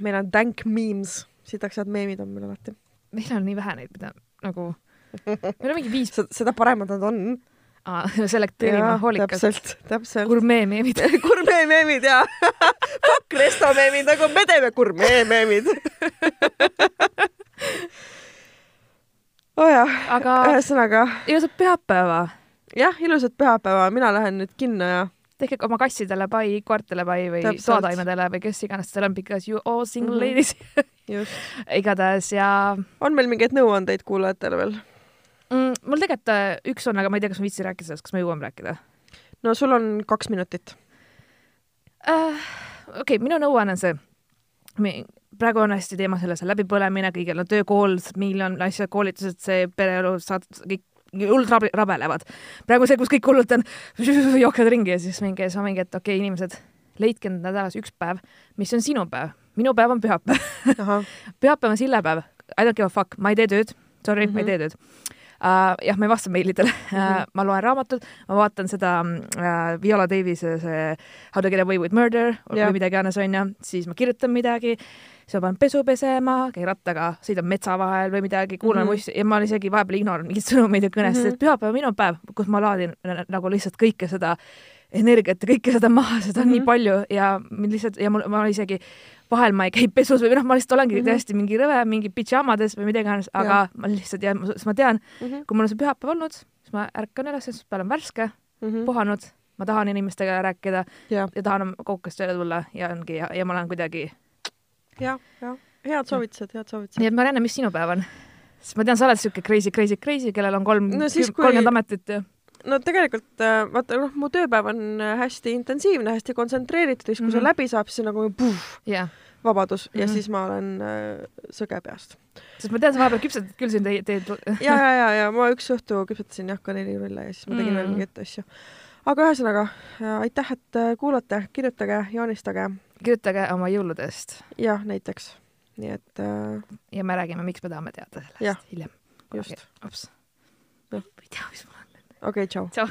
meil on dank memes, sitaks head meemid on meil alati. meil on nii vähe neid, mida nagu, meil on mingi viis, *laughs* seda paremad nad on. *laughs* selekteerima hoolikalt. täpselt, täpselt. gurmee meemid. *laughs* gurmee meemid ja fuck resto meemid nagu me teeme gurmee meemid. oh jah, aga ühesõnaga ilusat pühapäeva. jah, ilusat pühapäeva, mina lähen nüüd kinno ja tehke oma kassidele pai, koertele pai või toataimedele või kes iganes teil on, because you all single Mhm. ladies. *laughs* just. *laughs* igatahes ja on meil mingeid nõuandeid kuulajatele veel? mm, mul tegelikult äh, üks on, aga ma ei tea, kas ma viitsin rääkida sellest, kas me jõuame rääkida no sul on kaks minutit. uh,? okei okay,, minu nõuanne on see, praegu on hästi teema selles läbipõlemine, kõigil on töökool, miljon asja, koolitused, see pereelu, saad kõik hullult rabe- rabelevad. praegu see, kus kõik hullult on, *laughs* jooksevad ringi ja siis mingi, siis ma mingi, et okei okay,, inimesed, leidke nädalas üks päev, mis on sinu päev. minu päev on pühapäev. *laughs* pühapäev on sillepäev, I don't give a fuck, ma ei tee tööd, sorry mm, -hmm. ma ei Mhm. tee tööd uh,. jah, ma ei vasta meilidele mm, *laughs* Mhm. -hmm. ma loen raamatut, ma vaatan seda uh, Viola Davise see How to get away with murder Jah. või midagi iganes onju, siis ma kirjutan midagi, siis ma panen pesu pesema, käin rattaga, sõidan metsa vahel või midagi, kuulan Mhm. mm -hmm. mussi ja ma isegi vahepeal ignoreerinud mingeid *laughs* sõnumeid ja kõnesid mm, Mhm. -hmm. et pühapäev on minu päev, kus ma laadin nagu lihtsalt kõike seda energiat ja kõike seda maha, seda on mm -hmm. Mhm. nii palju ja mind lihtsalt ja mul, ma isegi vahel ma ei käi pesus või noh, ma lihtsalt olengi mm. -hmm. täiesti mingi rõve, mingi pidžaamades või mida iganes, aga Jah. ma lihtsalt ja siis ma tean, Mhm. kui mul on see pühapäev olnud, siis ma ärkan üles, esmaspäeval on värske, Mhm. puhanud, ma tahan inimestega rääkida ja, ja tahan koukast välja tulla ja ongi ja, ja ma olen kuidagi, ja, ja head soovitused, head soovitused nii. et Marianne, mis sinu päev on? sest ma tean, sa oled siuke crazy, crazy, crazy, kellel on kolm No siis,, kui- kolmkümmend ametit ja no tegelikult äh, vaata noh, mu tööpäev on äh, hästi intensiivne, hästi kontsentreeritud ja siis, kui mm -hmm. see Mhm. läbi saab, siis nagu puh, jah, vabadus ja Mhm. siis ma olen äh, sõge peast. sest ma tean, sa vahepeal küpsetad küll siin teie, teie ja, ja, ja, ja ma üks õhtu küpsetasin jah kanelirulle ja siis ma tegin mm. veel Mm. mingeid asju. aga ühesõnaga äh, aitäh, et kuulate, kirjutage, joonistage kirjutage oma jõuludest jah, näiteks. nii et äh, ja me räägime, miks me tahame teada sellest hiljem. just. Jah. ma ei tea, mis mul on. okei okay,, tšau. tšau.